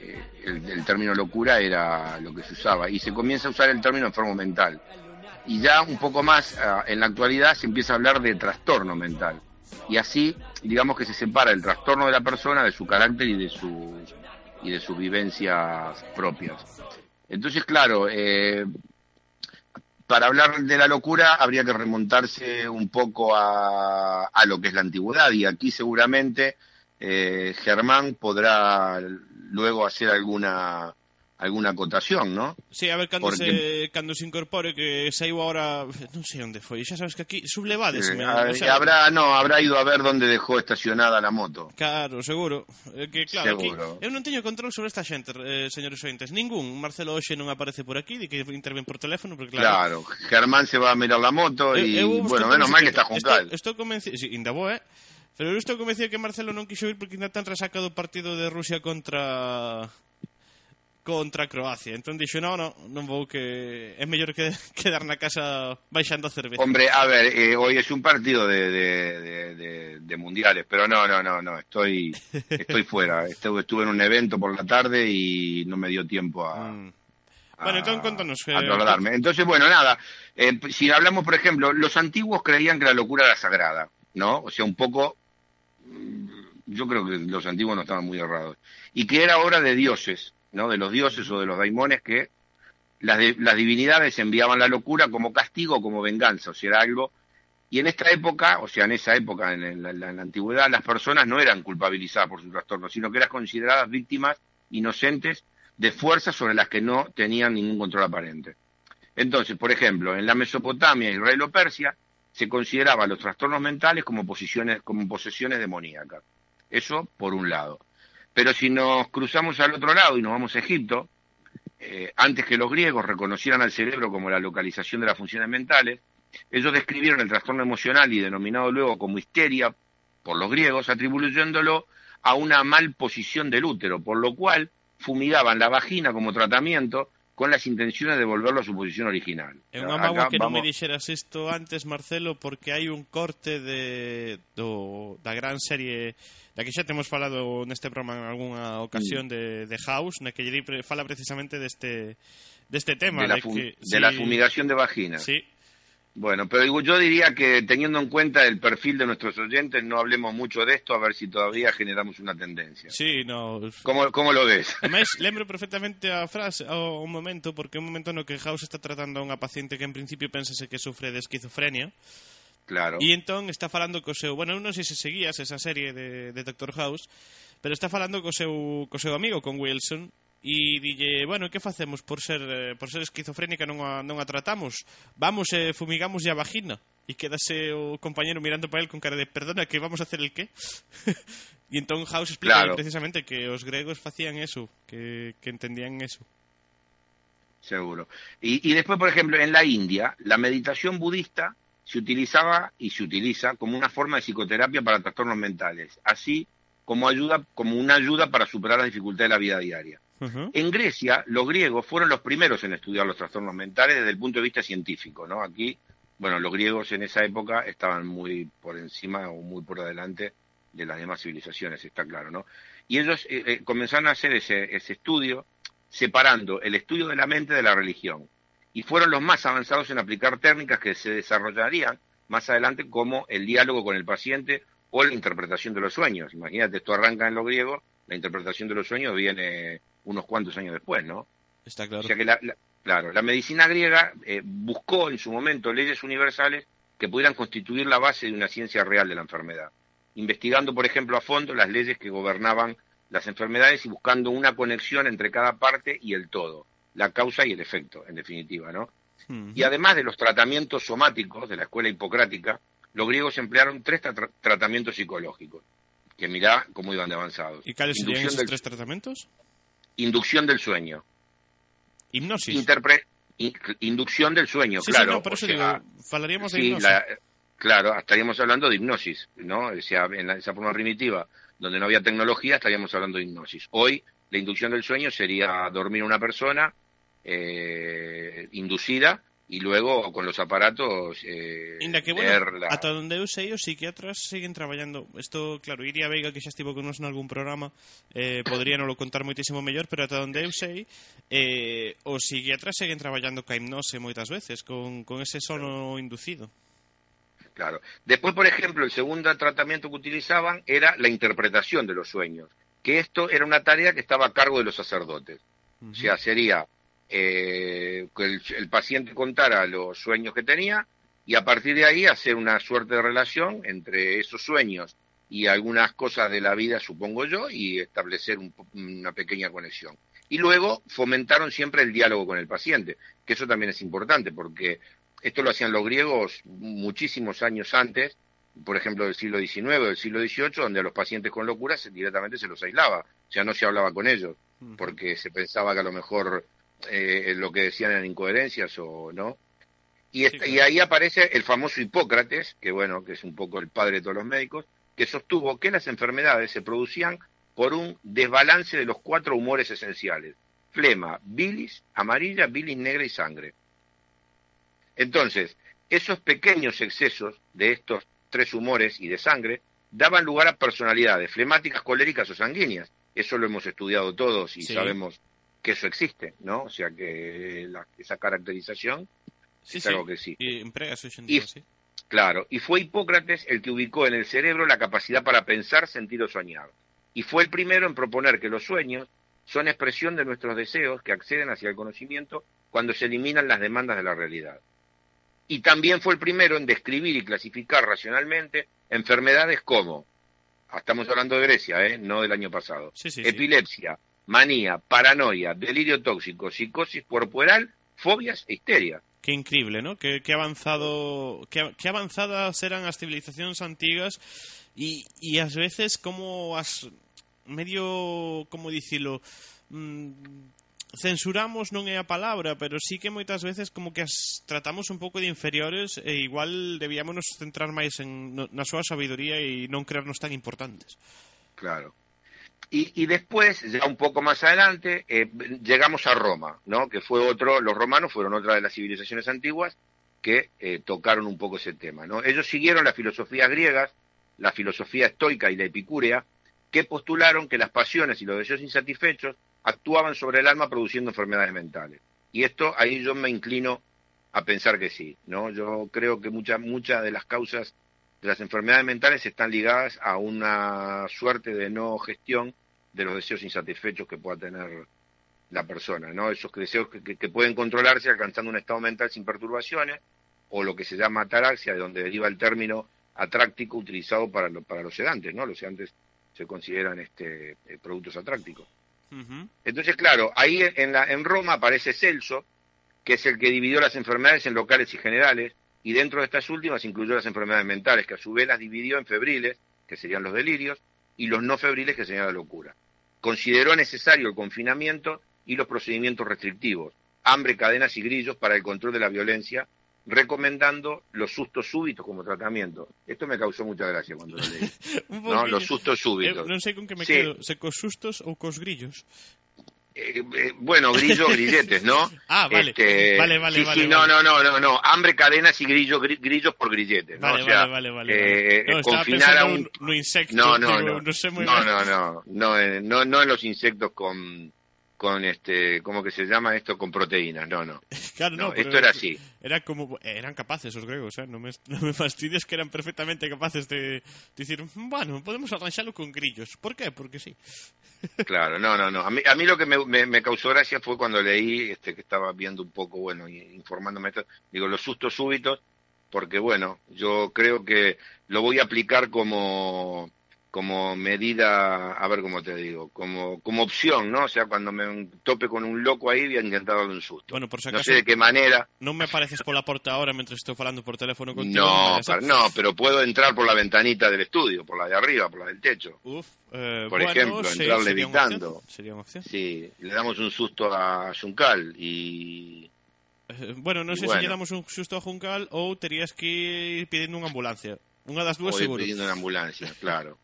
eh, el, término locura era lo que se usaba y se comienza a usar el término enfermo mental. Y ya un poco más ah, en la actualidad se empieza a hablar de trastorno mental. Y así, digamos que se separa el trastorno de la persona de su carácter y de su y de sus vivencias propias. Entonces, claro, eh, para hablar de la locura habría que remontarse un poco a, a lo que es la antigüedad y aquí seguramente eh, Germán podrá luego hacer alguna alguna acotación, ¿no? Sí, a ver cando, Porque... se, cando se incorpore que saiu agora, non sei onde foi, xa sabes que aquí sublevades, eh, me, a, o sea, habrá, no, habrá ido a ver onde dejó estacionada la moto. Claro, seguro. Eh, que claro, seguro. aquí eu non teño control sobre esta xente, eh, señores ointes, ningún. Marcelo hoxe non aparece por aquí, di que interven por teléfono, porque claro. Claro, Germán se va a mirar la moto e bueno, menos mal que está Juncal. Estou, estou convencido, sí, inda boa, eh? Pero eu estou convencido que Marcelo non quixo ir porque ainda tan resaca do partido de Rusia contra contra Croacia. Entón dixo, no, no, non vou que é mellor que quedar na casa baixando a cerveza. Hombre, a ver, eh, hoy es un partido de, de- de- de- de mundiales, pero no, no, no, no, estoy, estoy fuera. Estuve, estuve en un evento por la tarde y no me dio tiempo a, Mm. Bueno, entón contanos. a eh, trasladarme. Entonces, bueno, nada, eh, si hablamos, por ejemplo, los antiguos creían que la locura era sagrada, ¿no? O sea, un poco, mm, yo creo que los antiguos no estaban muy errados. Y que era obra de dioses, ¿no? De los dioses o de los daimones que las, de- las divinidades enviaban la locura como castigo o como venganza, o sea, era algo... Y en esta época, o sea, en esa época, en la, en la- en la antigüedad, las personas no eran culpabilizadas por su trastorno, sino que eran consideradas víctimas inocentes de fuerzas sobre las que no tenían ningún control aparente. Entonces, por ejemplo, en la Mesopotamia, Israel o Persia, se consideraban los trastornos mentales como, posiciones, como posesiones demoníacas. Eso por un lado. Pero si nos cruzamos al otro lado y nos vamos a Egipto, eh, antes que los griegos reconocieran al cerebro como la localización de las funciones mentales, ellos describieron el trastorno emocional y denominado luego como histeria por los griegos, atribuyéndolo a una mal posición del útero, por lo cual fumigaban la vagina como tratamiento con las intenciones de volverlo a su posición original. Unha Acá mágoa que non me dixeras isto antes, Marcelo, porque hai un corte de da gran serie E aquí xa temos falado neste programa en algunha ocasión mm. de, de House, na que lle fala precisamente deste, deste tema. De la, de que, de sí, la fumigación de vagina. Sí. Bueno, pero yo diría que teniendo en cuenta el perfil de nuestros oyentes, no hablemos mucho de esto, a ver si todavía generamos una tendencia. Sí, no... ¿Cómo, cómo lo ves? Ademais, lembro perfectamente a frase, o un momento, porque un momento no que House está tratando a unha paciente que en principio pensase que sufre de esquizofrenia, Claro. E entón está falando co seu... Bueno, eu non sei se seguías esa serie de, de Doctor House, pero está falando co seu, co seu amigo, con Wilson, e dille, bueno, que facemos por ser eh, por ser esquizofrénica non a, non a tratamos? Vamos e eh, fumigamos a vagina. E quedase o compañero mirando para el con cara de, perdona, que vamos a hacer el qué? e entón House explica claro. precisamente que os gregos facían eso, que, que entendían eso. Seguro. Y, y después, por ejemplo, en la India, la meditación budista se utilizaba y se utiliza como una forma de psicoterapia para trastornos mentales, así como ayuda, como una ayuda para superar las dificultades de la vida diaria. En Grecia, los griegos fueron los primeros en estudiar los trastornos mentales desde el punto de vista científico, ¿no? Aquí, bueno, los griegos en esa época estaban muy por encima o muy por delante de las demás civilizaciones, está claro, ¿no? Y ellos eh, eh, comenzaron a hacer ese, ese estudio separando el estudio de la mente de la religión. Y fueron los más avanzados en aplicar técnicas que se desarrollarían más adelante como el diálogo con el paciente o la interpretación de los sueños. Imagínate, esto arranca en los griegos, la interpretación de los sueños viene unos cuantos años después, ¿no? Está claro. O sea que la, la- claro, la medicina griega eh, buscó en su momento leyes universales que pudieran constituir la base de una ciencia real de la enfermedad, investigando, por ejemplo, a fondo las leyes que gobernaban las enfermedades y buscando una conexión entre cada parte y el todo, la causa y el efecto, en definitiva, ¿no? Y además de los tratamientos somáticos de la escuela hipocrática, los griegos emplearon tres tra- tratamientos psicológicos, que mirá cómo iban de avanzados. E cales serían esos del- tres tratamentos? inducción del sueño. Hipnosis. Interpre- in- inducción del sueño, Sí, sí, claro. no, por eso sea, digo, falaríamos de sí, hipnosis. la- claro, estaríamos hablando de hipnosis, ¿no? O sea, en la- esa forma primitiva, donde no había tecnología, estaríamos hablando de hipnosis. Hoy, la inducción del sueño sería dormir una persona eh, inducida y luego con los aparatos eh, Inda que, bueno, leer la- ata donde eu sei, os psiquiatras seguen traballando Isto, claro, Iria Veiga, que xa estivo con nos en algún programa eh, Podría non lo contar moitísimo mellor Pero ata donde eu sei eh, Os psiquiatras seguen traballando ca hipnose moitas veces Con, con ese sono inducido Claro. Después, por ejemplo, el segundo tratamiento que utilizaban era la interpretación de los sueños, que esto era una tarea que estaba a cargo de los sacerdotes. O sea, sería eh, que el, el paciente contara los sueños que tenía y a partir de ahí hacer una suerte de relación entre esos sueños y algunas cosas de la vida, supongo yo, y establecer un una pequeña conexión. Y luego fomentaron siempre el diálogo con el paciente, que eso también es importante, porque esto lo hacían los griegos muchísimos años antes, por ejemplo, del siglo XIX o del siglo XVIII, donde a los pacientes con locura se- directamente se los aislaba, o sea, no se hablaba con ellos, porque se pensaba que a lo mejor eh, lo que decían eran incoherencias o no. Y, ahí aparece el famoso Hipócrates, que bueno, que es un poco el padre de todos los médicos, que sostuvo que las enfermedades se producían por un desbalance de los cuatro humores esenciales: flema, bilis, amarilla, bilis negra y sangre. Entonces, esos pequeños excesos de estos tres humores y de sangre daban lugar a personalidades flemáticas, coléricas o sanguíneas. Eso lo hemos estudiado todos y Sí. sabemos que eso existe, ¿no? O sea que la- esa caracterización Sí, es sí, algo que en Y, sí claro, y fue Hipócrates el que ubicó en el cerebro la capacidad para pensar, sentir o soñar. Y fue el primero en proponer que los sueños son expresión de nuestros deseos que acceden hacia el conocimiento cuando se eliminan las demandas de la realidad. Y también fue el primero en describir y clasificar racionalmente enfermedades como, ah, estamos hablando de Grecia, ¿eh? no del año pasado, Sí, sí, sí. manía, paranoia, delirio tóxico, psicosis corporal, fobias e histeria. Que increíble, ¿no? Que, que avanzado, que, que, avanzadas eran as civilizacións antigas e, e ás veces como as medio, como dicilo, mm, censuramos non é a palabra, pero sí que moitas veces como que as tratamos un pouco de inferiores e igual debíamos nos centrar máis en, na súa sabiduría e non creernos tan importantes. Claro. Y, después, ya un poco más adelante, eh, llegamos a Roma, ¿no? Que fue otro, los romanos fueron otra de las civilizaciones antiguas que eh, tocaron un poco ese tema, ¿no? Ellos siguieron las filosofías griegas, la filosofía estoica y la epicúrea, que postularon que las pasiones y los deseos insatisfechos actuaban sobre el alma produciendo enfermedades mentales. Y esto, ahí yo me inclino a pensar que sí, ¿no? Yo creo que muchas muchas de las causas las enfermedades mentales están ligadas a una suerte de no gestión de los deseos insatisfechos que pueda tener la persona, ¿no? Esos deseos que, pueden controlarse alcanzando un estado mental sin perturbaciones, o lo que se llama ataraxia, de donde deriva el término atráctico utilizado para, lo- para los sedantes, ¿no? Los sedantes se consideran este, eh, productos atrácticos. Entonces, claro, ahí en, la, en Roma aparece Celso, que es el que dividió las enfermedades en locales y generales, y dentro de estas últimas incluyó las enfermedades mentales, que a su vez las dividió en febriles, que serían los delirios, y los no febriles, que serían la locura. Consideró necesario el confinamiento y los procedimientos restrictivos, hambre, cadenas y grillos para el control de la violencia, recomendando los sustos súbitos como tratamiento. Esto me causó mucha gracia cuando lo leí. ¿no? Los sustos súbitos. Eu non sei con que me Sí. quedo, se cos sustos ou cos grillos. Eh, eh, bueno, grillo, grilletes, ¿no? Ah, vale. Este, Vale, vale, sí, vale, Sí, no, vale. no, no, no, no. Hambre, cadenas y grillos, gri- grillos por grilletes, ¿no? Vale, o sea, vale, vale, vale, eh. No, confinar a un... no insecto, No, no, digo, no. no sé muy no, bien. no, no, no, eh, no, no en los insectos con, con este, ¿cómo que se llama esto? Con proteínas, no, no. Claro, no, No, esto era así. Era como eran capaces os gregos, eh? non me non me fastidies que eran perfectamente capaces de dicir, bueno, podemos arranxalo con grillos. Por qué? Porque sí. Claro, no, no, no. A mí, a mí lo que me, me- me causó gracia fue cuando leí, este, que estaba viendo un poco, bueno, y informándome, esto, digo, los sustos súbitos, porque bueno, yo creo que lo voy a aplicar como, como medida, a ver cómo te digo, como, como opción, ¿no? O sea, cuando me tope con un loco ahí, voy a intentar darle un susto. Bueno, por si no acaso, sé de qué manera. Non me apareces pola porta ahora mentre estou falando por teléfono contigo. No, para- no, pero puedo entrar por la ventanita del estudio, por la de arriba, por la del techo. Uf, eh, por bueno, ejemplo, sí, entrar sería levitando. opción, Sería unha opción. Sí, le damos un susto a Juncal y... Eh, bueno, Y sei se bueno. lle damos un susto a Juncal ou terías que ir pidiendo unha ambulancia. Das dúas o ir seguro. pidiendo una ambulancia, claro.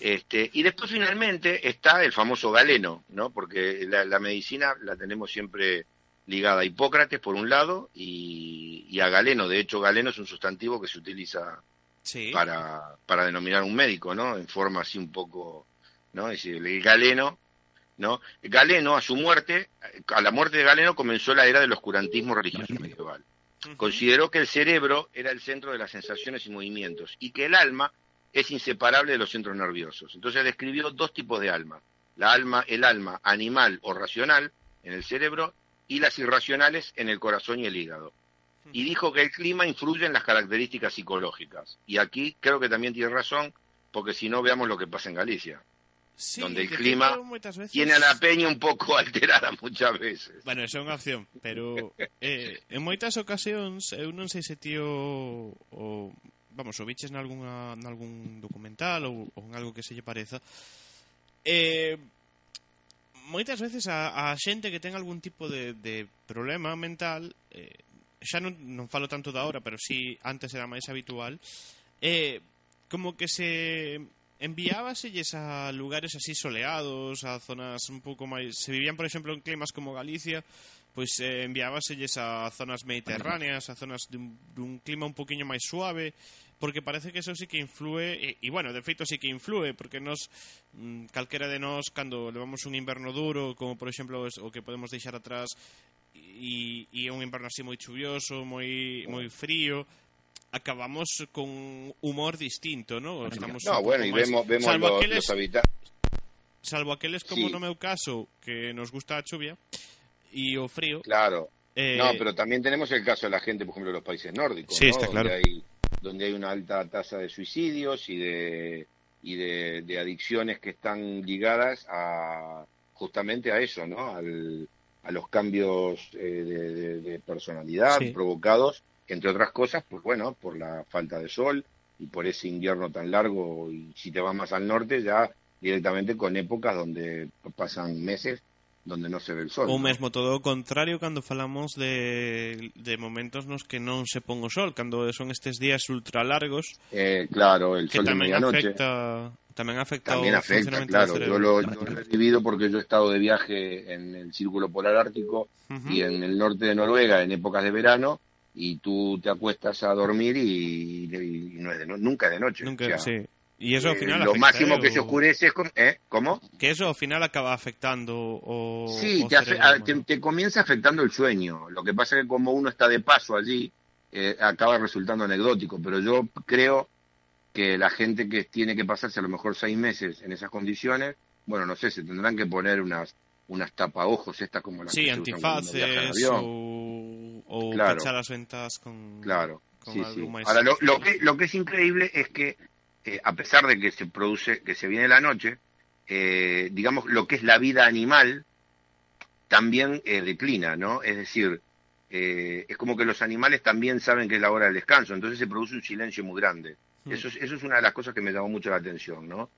Este, y después finalmente está el famoso galeno, ¿no? Porque la, la medicina la tenemos siempre ligada a Hipócrates por un lado y, y a galeno. De hecho, galeno es un sustantivo que se utiliza Sí. para, para denominar un médico, ¿no? En forma así un poco, ¿no? Es decir, el galeno, ¿no? Galeno, a su muerte, a la muerte de Galeno comenzó la era del oscurantismo religioso medieval. Consideró que el cerebro era el centro de las sensaciones y movimientos y que el alma es inseparable de los centros nerviosos. Entonces describió dos tipos de alma. La alma, el alma animal o racional en el cerebro y las irracionales en el corazón y el hígado. Y dijo que el clima influye en las características psicológicas. Y aquí creo que también tiene razón, porque si no veamos lo que pasa en Galicia, Sí, donde el clima tiene a la peña un poco alterada muchas veces. Bueno, esa é unha opción, pero eh, en moitas ocasións eu non sei se tío o vamos, o viches nalguna, nalgún documental ou, ou en algo que se lle pareza, eh, moitas veces a, a xente que ten algún tipo de, de problema mental, eh, xa non, non falo tanto da hora, pero si sí, antes era máis habitual, eh, como que se enviábaselles a lugares así soleados, a zonas un pouco máis... Se vivían, por exemplo, en climas como Galicia, pois eh, enviábaselles a zonas mediterráneas, a zonas dun, dun clima un poquinho máis suave, porque parece que eso sí que influe, e, e bueno, de feito sí que influe, porque nos, mm, calquera de nós, cando levamos un inverno duro, como por exemplo o que podemos deixar atrás, e, e un inverno así moi chuvioso, moi, moi frío, acabamos con humor distinto, ¿no? Estamos no, bueno, y vemos, vemos salvo los, aqueles, los habitantes. Salvo aqueles, como sí. no meu caso, que nos gusta a chuvia, e o frío. Claro. Eh, No, pero también tenemos el caso de la gente, por ejemplo, de los países nórdicos, Sí, ¿no? está donde claro. Hay, donde hay una alta tasa de suicidios y de y de, de adicciones que están ligadas a justamente a eso, ¿no? Al, a los cambios eh, de, de- de personalidad Sí. provocados, entre otras cosas, pues bueno, por la falta de sol y por ese invierno tan largo y si te vas más al norte ya directamente con épocas donde pasan meses donde no se ve el sol. Ou mesmo todo o contrario cando falamos de, de momentos nos que non se pon o sol, cando son estes días ultra largos, Eh, claro, el sol de medianoche. afecta tamén afecta También o afecta, claro. Yo lo, yo lo he vivido porque yo he estado de viaje en el Círculo Polar Ártico y en el norte de Noruega en épocas de verano y tú te acuestas a dormir y, y no es de no- nunca es de noche. Nunca, O sea, sí. E iso ao eh, final lo máximo eh, que se o- oscurece es... con- ¿eh? ¿Cómo? Que eso ao final acaba afectando o Sí, o te, afe- a- te, te comienza afectando el sueño. Lo que pasa es que como uno está de paso allí, eh, acaba resultando anecdótico. Pero yo creo que la gente que tiene que pasarse a lo mejor seis meses en esas condiciones, bueno, no sé, se tendrán que poner unas unas tapaojos, estas como las Sí, que se usan antifaces ou, ou Claro. pechar as ventas con, Claro, con sí, sí. Ahora, lo, lo que, lo que es increíble es que, eh, a pesar de que se produce, que se viene la noche, eh, digamos, lo que es la vida animal también eh, declina, ¿no? Es decir, eh, es como que los animales también saben que es la hora del descanso, entonces se produce un silencio muy grande. Mm. Eso es, eso es una de las cosas que me llamó mucho la atención, ¿no?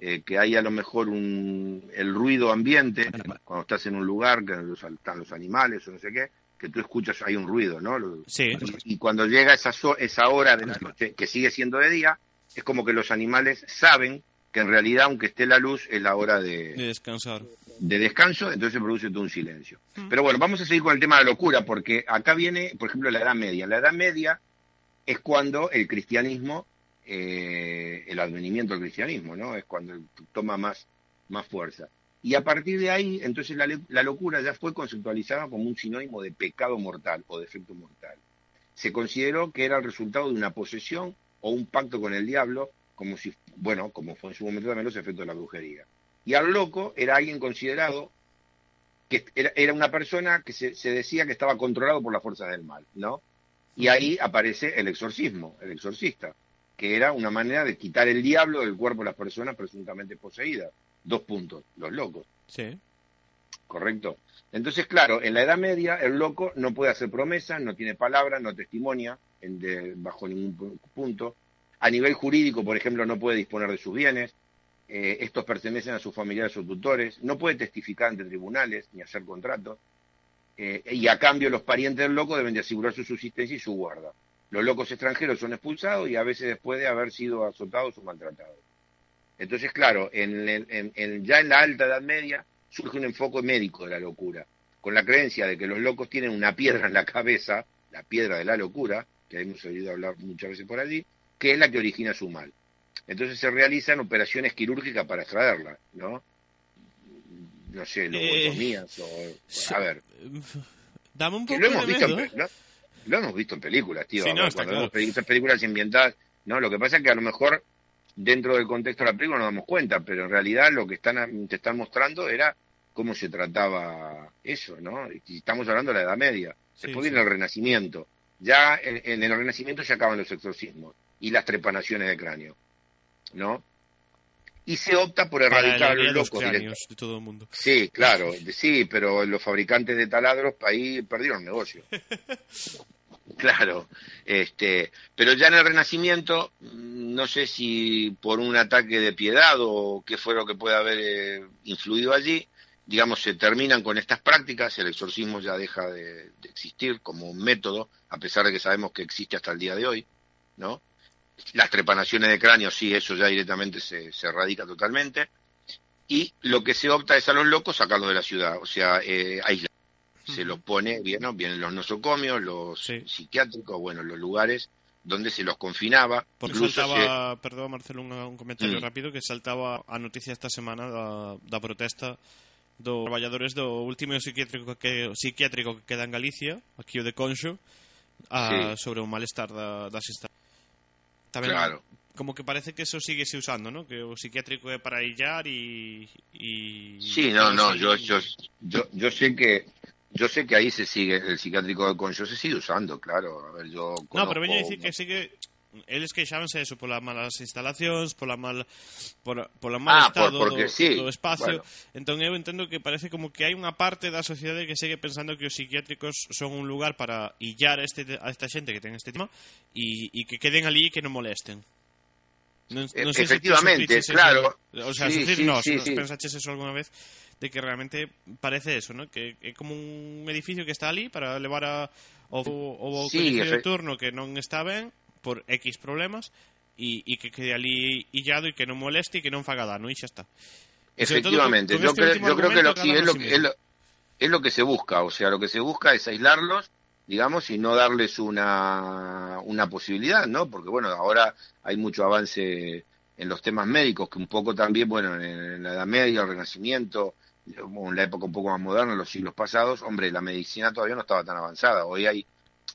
Eh, que hay a lo mejor un, el ruido ambiente, cuando estás en un lugar, que los- están los animales o no sé qué, que tú escuchas, hay un ruido, ¿no? Lo- Sí. y, y cuando llega esa, so- esa hora de la noche, que sigue siendo de día, es como que los animales saben que en realidad, aunque esté la luz, es la hora de, de descansar. de descanso, entonces se produce todo un silencio. Pero bueno, vamos a seguir con el tema de la locura, porque acá viene, por ejemplo, la Edad Media. La Edad Media es cuando el cristianismo, eh, el advenimiento del cristianismo, ¿no? Es cuando toma más, más fuerza. Y a partir de ahí, entonces la, la locura ya fue conceptualizada como un sinónimo de pecado mortal o defecto mortal. Se consideró que era el resultado de una posesión o un pacto con el diablo, como si, bueno, como fue en su momento también los efectos de la brujería. Y al loco era alguien considerado que era, era una persona que se, se decía que estaba controlado por las fuerzas del mal, ¿no? Y ahí aparece el exorcismo, el exorcista. que era una manera de quitar el diablo del cuerpo de las personas presuntamente poseídas. Dos puntos, los locos. Sí. ¿correcto? Entonces, claro, en la Edad Media el loco no puede hacer promesas, no tiene palabra, no testimonia en de- bajo ningún pu- punto. A nivel jurídico, por ejemplo, no puede disponer de sus bienes. eh, estos pertenecen a sus familiares o tutores. No puede testificar ante tribunales ni hacer contratos. eh, y a cambio, los parientes del loco deben de asegurar su subsistencia y su guarda. Los locos extranjeros son expulsados y a veces después de haber sido azotados o maltratados. Entonces, claro, en- ya en la alta Edad Media surge un enfoque médico de la locura, con la creencia de que los locos tienen una piedra en la cabeza, la piedra de la locura, que hemos oído hablar muchas veces por allí, que es la que origina su mal. Entonces se realizan operaciones quirúrgicas para extraerla, ¿no? No sé, lobotomías o... A ver, Dame un que poco lo hemos de visto en, miedo. pe- lo, lo hemos visto en películas, tío. Sí, no, ver, cuando claro. vemos películas ambientadas, no, lo que pasa es que a lo mejor dentro del contexto de la película no nos damos cuenta, pero en realidad lo que están te están mostrando era cómo se trataba eso, ¿no? Y estamos hablando de la Edad Media. Después sí. viene el Renacimiento. Ya en, en el Renacimiento ya acaban los exorcismos y las trepanaciones de cráneo, ¿no? Y se opta por erradicar a los locos cráneos de todo el mundo. Sí, claro, sí, pero los fabricantes de taladros ahí perdieron negocio. Claro, este, pero ya en el Renacimiento, no sé si por un ataque de piedad o qué fue lo que puede haber eh, influido allí, digamos, se terminan con estas prácticas, el exorcismo ya deja de, de existir como un método, a pesar de que sabemos que existe hasta el día de hoy, ¿no? Las trepanaciones de cráneo, sí, eso ya directamente se, se erradica totalmente. Y lo que se opta es a los locos sacarlos de la ciudad, o sea, eh, aislar. Se los pone, bien, ¿no? vienen los nosocomios, los psiquiátricos, bueno, los lugares donde se los confinaba. Porque incluso saltaba, perdón Marcelo, un, un comentario Mm. rápido que saltaba a noticia esta semana da, da protesta dos traballadores do último psiquiátrico que psiquiátrico que queda en Galicia, aquí o de Conxo, a, sí. sobre o malestar da, das instalacións. Tamén, claro. Como que parece que eso sigue se usando, ¿no? Que o psiquiátrico é para illar y, y... Sí, no, no, yo, yo, yo, yo sé que yo sé que ahí se sigue, el psiquiátrico de Concho se sigue usando, claro. A ver, yo conozco... No, pero venía a decir que sigue eles queixábanse eso polas malas instalacións, pola mal por, pola mal ah, estado por, do, sí. do espacio. Bueno. Entón eu entendo que parece como que hai unha parte da sociedade que segue pensando que os psiquiátricos son un lugar para illar a, este, a esta xente que ten este tema e, e que queden ali e que non molesten. Non, non sei Efectivamente, se claro. O sea, sí, sufrir, sí, nos, sí, nos sí. pensaches eso alguna vez de que realmente parece eso, ¿no? Que é como un edificio que está ali para levar a o, o, o sí, de turno que non está ben por X problemas e que quede ali illado e que non moleste e que non faga dano e xa está. Todo Efectivamente, yo, este creo, yo creo que lo, sí, es, lo es, lo, es lo que se busca, o sea, lo que se busca es aislarlos, digamos, y no darles una, una posibilidad, ¿no? Porque, bueno, ahora hay mucho avance en los temas médicos, que un poco también, bueno, en, en la Edad Media, el Renacimiento, en la época un poco más moderna, en los siglos pasados, hombre, la medicina todavía no estaba tan avanzada. Hoy hay,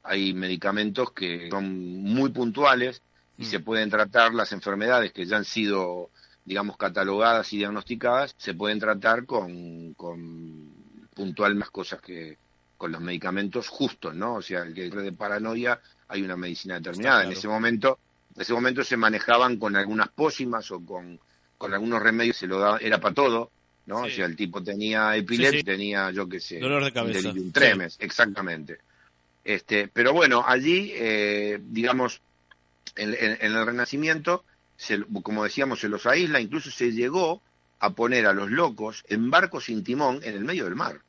hay medicamentos que son muy puntuales y se pueden tratar las enfermedades que ya han sido, digamos, catalogadas y diagnosticadas, se pueden tratar con, con puntual más cosas que con los medicamentos justos, ¿no? O sea, el que de paranoia hay una medicina determinada. claro. En ese momento, en ese momento se manejaban con algunas pócimas o con, con algunos remedios, se lo daba, era para todo, ¿no? O sea, el tipo tenía epilepsia, sí. tenía, yo qué sé, Dolor de un cabeza. Sí. tremens, exactamente. Este, pero bueno, allí, eh, digamos, en, en- en el Renacimiento, se- como decíamos, se los aísla, incluso se llegó a poner a los locos en barcos sin timón en el medio del mar.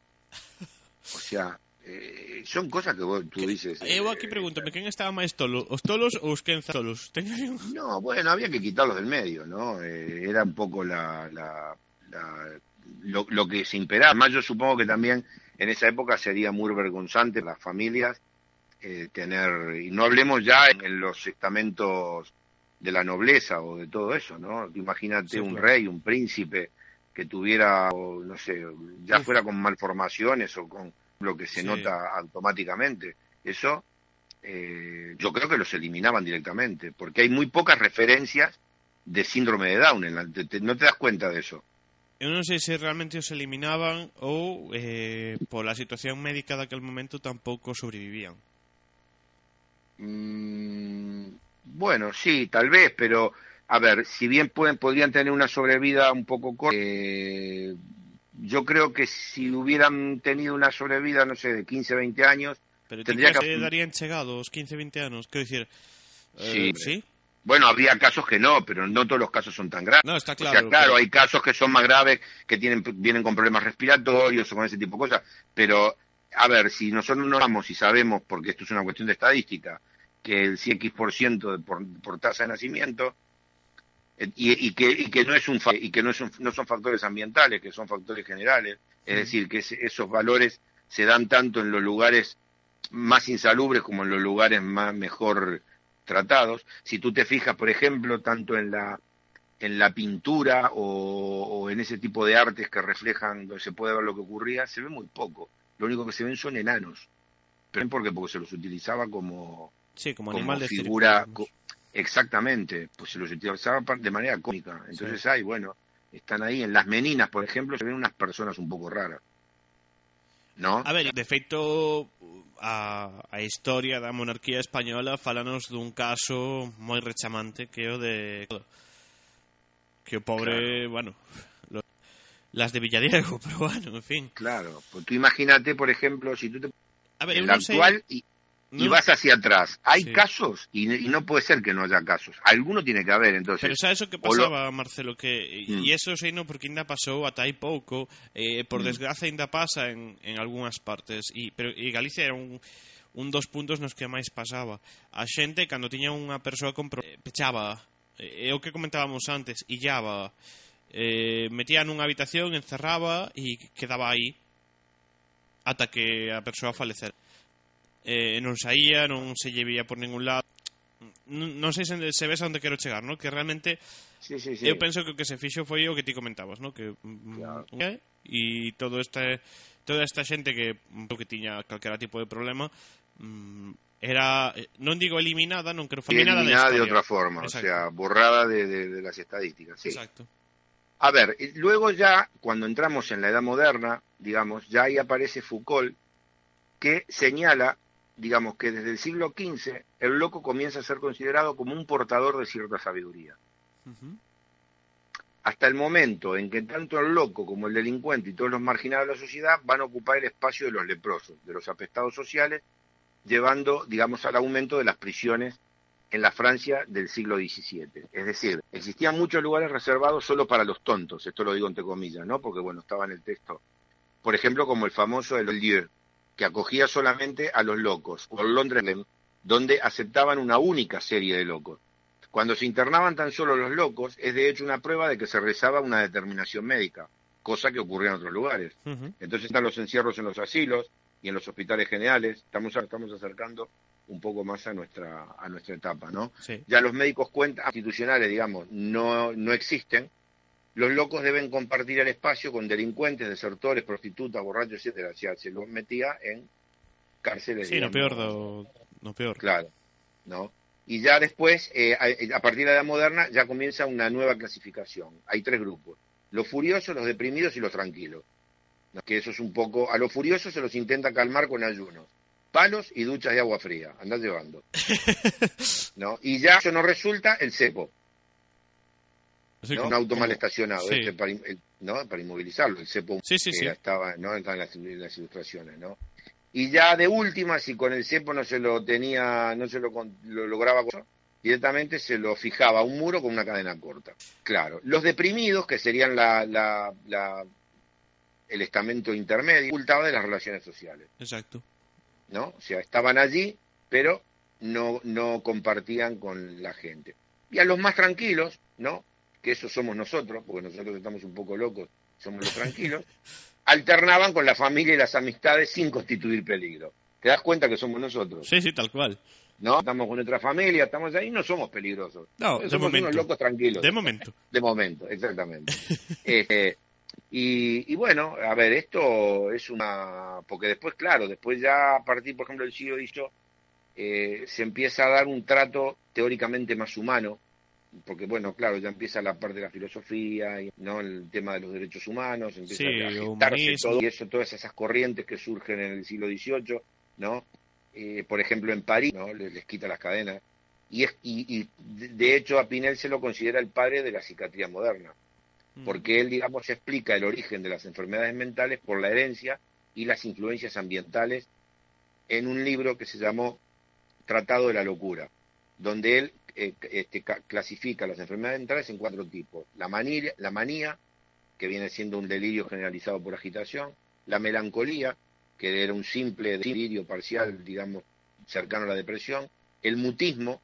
O sea, eh, son cosas que vos, tú dices. eh, Eu aquí pregúntome, quen estaba máis tolo? Os tolos ou os tolos? No, bueno, había que quitarlos del medio, ¿no? Eh, era un poco la, la- la- lo, lo que se imperaba. Más yo supongo que también en esa época sería muy vergonzante las familias eh, tener, y no hablemos ya en, los estamentos de la nobleza o de todo eso, ¿no? Imagínate Sí, un claro. rey, un príncipe que tuviera, o, no sé, ya fuera con malformaciones o con lo que se Sí. nota automáticamente. Eso eh, yo creo que los eliminaban directamente, porque hay muy pocas referencias de síndrome de Down. En la- te- no te das cuenta de eso. Eu non sei se realmente os eliminaban ou eh, pola situación médica daquel momento tampouco sobrevivían. Mm, Bueno, sí, tal vez, pero a ver, si bien pueden, podrían tener una sobrevida un poco corta, eh, yo creo que si hubieran tenido una sobrevida, no sé, de 15, 20 años, Pero tendría que darían chegados 15, 20 anos, quero dicir, Sí, eh, sí? Bueno, habría casos que no, pero no todos los casos son tan graves. No, está O claro. sea, claro, pero- hay casos que son más graves, que tienen vienen con problemas respiratorios o con ese tipo de cosas. Pero, a ver, si nosotros no vamos y sabemos, porque esto es una cuestión de estadística, que el 100% de por, por tasa de nacimiento, eh, y, y que, y que no es un y que no, es un- no son factores ambientales, que son factores generales, es decir, que ese- esos valores se dan tanto en los lugares más insalubres como en los lugares más mejor tratados. Si tú te fijas, por ejemplo, tanto en la en la pintura o, o en ese tipo de artes que reflejan donde se puede ver lo que ocurría, se ve muy poco. Lo único que se ven son enanos. ¿Pero por qué? Porque se los utilizaba como, Sí, como como animal de circo, figura. co- Exactamente, pues se los utilizaba de manera cómica. Entonces Sí. hay, bueno, están ahí. En las meninas, por ejemplo, se ven unas personas un poco raras. no? A ver, de feito a, a historia da monarquía española falanos dun caso moi rechamante que o de que o pobre, claro. bueno, lo, las de Villadiego, pero bueno, en fin. Claro, pues tú imagínate, por ejemplo, si tú te A ver, en la actual y y vas hacia atrás. Hay sí. casos y, y, no puede ser que no haya casos. Alguno tiene que haber, entonces. Pero ¿sabes eso que pasaba, lo... Marcelo? Que, mm. Y eso sei no porque ainda pasou ata hai pouco, eh, por mm. desgraza ainda pasa en, en algunhas partes. E, pero, e Galicia era un un dos puntos nos que máis pasaba. A xente, cando tiña unha persoa con eh, pechaba, eh, é o que comentábamos antes, illaba, eh, metía nunha habitación, encerraba e quedaba aí ata que a persoa falecera eh, non saía, non se lle vía por ningún lado. Non, non sei se, se ves a onde quero chegar, no? que realmente sí, sí, sí. eu penso que o que se fixo foi o que ti comentabas, no? que mm, claro. e todo este toda esta xente que mm, que tiña calquera tipo de problema mm, era eh, non digo eliminada, non creo eliminada, eliminada de, de otra forma, Exacto. o sea, borrada de, de, de las estadísticas, sí. Exacto. A ver, luego ya cuando entramos en la Edad Moderna, digamos, ya ahí aparece Foucault que señala digamos, que desde el siglo XV el loco comienza a ser considerado como un portador de cierta sabiduría. Hasta el momento en que tanto el loco como el delincuente y todos los marginados de la sociedad van a ocupar el espacio de los leprosos, de los apestados sociales, llevando, digamos, al aumento de las prisiones en la Francia del siglo XVII. Es decir, existían muchos lugares reservados solo para los tontos, esto lo digo entre comillas, ¿no? Porque, bueno, estaba en el texto. Por ejemplo, como el famoso El Lieu, que acogía solamente a los locos, o Londres, donde aceptaban una única serie de locos. Cuando se internaban tan solo los locos, es de hecho una prueba de que se rezaba una determinación médica, cosa que ocurría en otros lugares. Entonces están los encierros en los asilos y en los hospitales generales. Estamos, estamos acercando un poco más a nuestra, a nuestra etapa, ¿no? Sí. Ya los médicos cuentas institucionales, digamos, no, no existen. Los locos deben compartir el espacio con delincuentes, desertores, prostitutas, borrachos, etcétera. O sea, se los metía en cárceles. Sí, no peor do, no peor. Claro, ¿no? Y ya después, eh, a, a partir de la edad moderna, ya comienza una nueva clasificación. Hay tres grupos: los furiosos, los deprimidos y los tranquilos. ¿no? Que eso es un poco. A los furiosos se los intenta calmar con ayunos, palos y duchas de agua fría. Andás llevando. ¿no? Y ya eso no resulta el cepo. Sí, ¿no? como- un auto mal estacionado, sí. este, para, ¿no? para inmovilizarlo, el cepo Sí, que estaba, ¿no? En las, en las ilustraciones, ¿no? Y ya de última, si con el cepo no se lo tenía, no se lo, lo lograba, directamente se lo fijaba a un muro con una cadena corta. Claro. Los deprimidos, que serían la, la, la- el estamento intermedio, ocultaba de las relaciones sociales. Exacto. ¿no? O sea, estaban allí, pero no, no compartían con la gente. Y a los más tranquilos, ¿no? Que esos somos nosotros, porque nosotros estamos un poco locos, somos los tranquilos, alternaban con la familia y las amistades sin constituir peligro. ¿Te das cuenta que somos nosotros? Sí, sí, tal cual. ¿No? Estamos con nuestra familia, estamos ahí, no somos peligrosos. No, de somos momento. unos locos tranquilos. De momento. De momento, exactamente. Este, y, y bueno, a ver, esto es una... Porque después, claro, después ya a partir, por ejemplo, del siglo XVIII, eh, se empieza a dar un trato teóricamente más humano, porque bueno, claro, ya empieza la parte de la filosofía, y, ¿no? El tema de los derechos humanos, empieza Sí, a humanismo. todo y eso, todas esas corrientes que surgen en el siglo XVIII, ¿no? Eh, por ejemplo, en París, ¿no? Les, les quita las cadenas. y, es, y, y de de hecho a Pinel se lo considera el padre de la psiquiatría moderna, porque él, digamos, explica el origen de las enfermedades mentales por la herencia y las influencias ambientales en un libro que se llamó Tratado de la Locura, donde él eh, este, ca- clasifica las enfermedades mentales en cuatro tipos. La manía, la manía, que viene siendo un delirio generalizado por agitación, la melancolía, que era un simple delirio parcial, digamos, cercano a la depresión, el mutismo,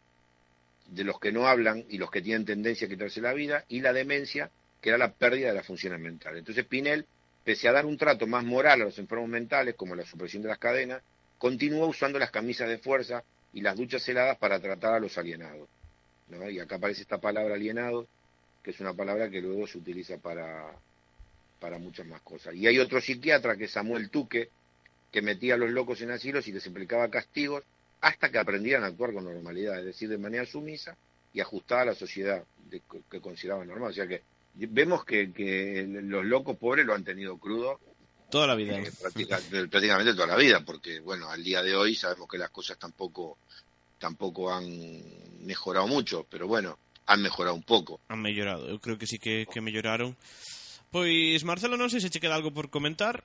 de los que no hablan y los que tienen tendencia a quitarse la vida, y la demencia, que era la pérdida de las funciones mentales. Entonces Pinel, pese a dar un trato más moral a los enfermos mentales, como la supresión de las cadenas, continúa usando las camisas de fuerza y las duchas heladas para tratar a los alienados. ¿No? Y acá aparece esta palabra alienado, que es una palabra que luego se utiliza para, para muchas más cosas. Y hay otro psiquiatra, que es Samuel Tuque, que metía a los locos en asilos y les implicaba castigos hasta que aprendieran a actuar con normalidad, es decir, de manera sumisa y ajustada a la sociedad de- que consideraban normal. O sea que vemos que, que los locos pobres lo han tenido crudo Toda la vida. eh, práctica- prácticamente toda la vida, porque bueno, al día de hoy sabemos que las cosas tampoco tampoco han mejorado mucho, pero bueno, han mejorado un pouco. Han mellorado, eu creo que sí que, que melloraron. Pois, Marcelo, non sei se che queda algo por comentar.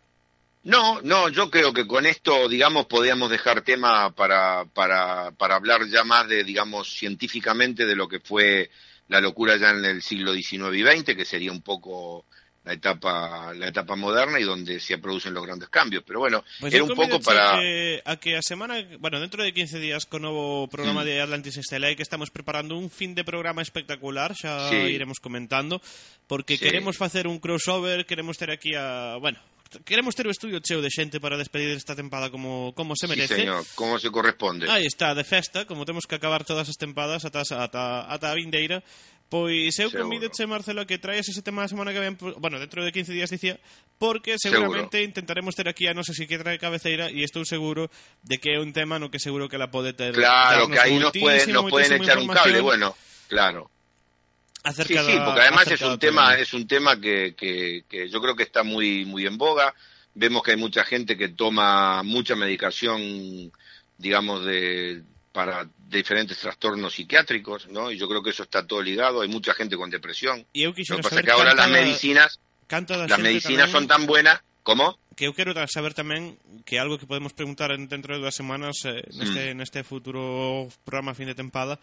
No, no, yo creo que con esto, digamos, podríamos dejar tema para, para, para hablar ya más de, digamos, científicamente de lo que fue la locura ya en el siglo XIX y XX, que sería un poco la etapa, la etapa moderna y donde se producen los grandes cambios. Pero bueno, Pois era un poco para... a que, a que a semana, bueno, dentro de 15 días co novo programa Mm. de Atlantis Estela que estamos preparando un fin de programa espectacular, xa Sí. iremos comentando, porque Sí. queremos facer un crossover, queremos ter aquí a, bueno, queremos ter o estudio cheo de xente para despedir esta tempada como como se Sí, merece. señor, como se corresponde. Aí está, de festa, como temos que acabar todas as tempadas ata, ata, ata a vindeira, pois eu convidoche, Marcelo, a que traes ese tema a semana que ven, por- bueno, dentro de 15 días dicía, porque Seguro. seguramente intentaremos ter aquí a nosa psiquiatra de cabeceira e estou seguro de que é un tema no que seguro que la pode ter Claro, que ahí nos pueden, nos pueden echar un cable, bueno, claro. acerca sí, sí, porque además es un tema, es un tema que, que, que yo creo que está muy, muy en boga. Vemos que hay mucha gente que toma mucha medicación, digamos, de para diferentes trastornos psiquiátricos, ¿no? Y yo creo que eso está todo ligado. Hay mucha gente con depresión. E eu Lo que pasa es que ahora las medicinas, las medicinas tamén- son tan buenas, ¿cómo? que eu quero saber tamén que algo que podemos preguntar en, dentro de dúas semanas eh, neste, Mm. neste futuro programa fin de tempada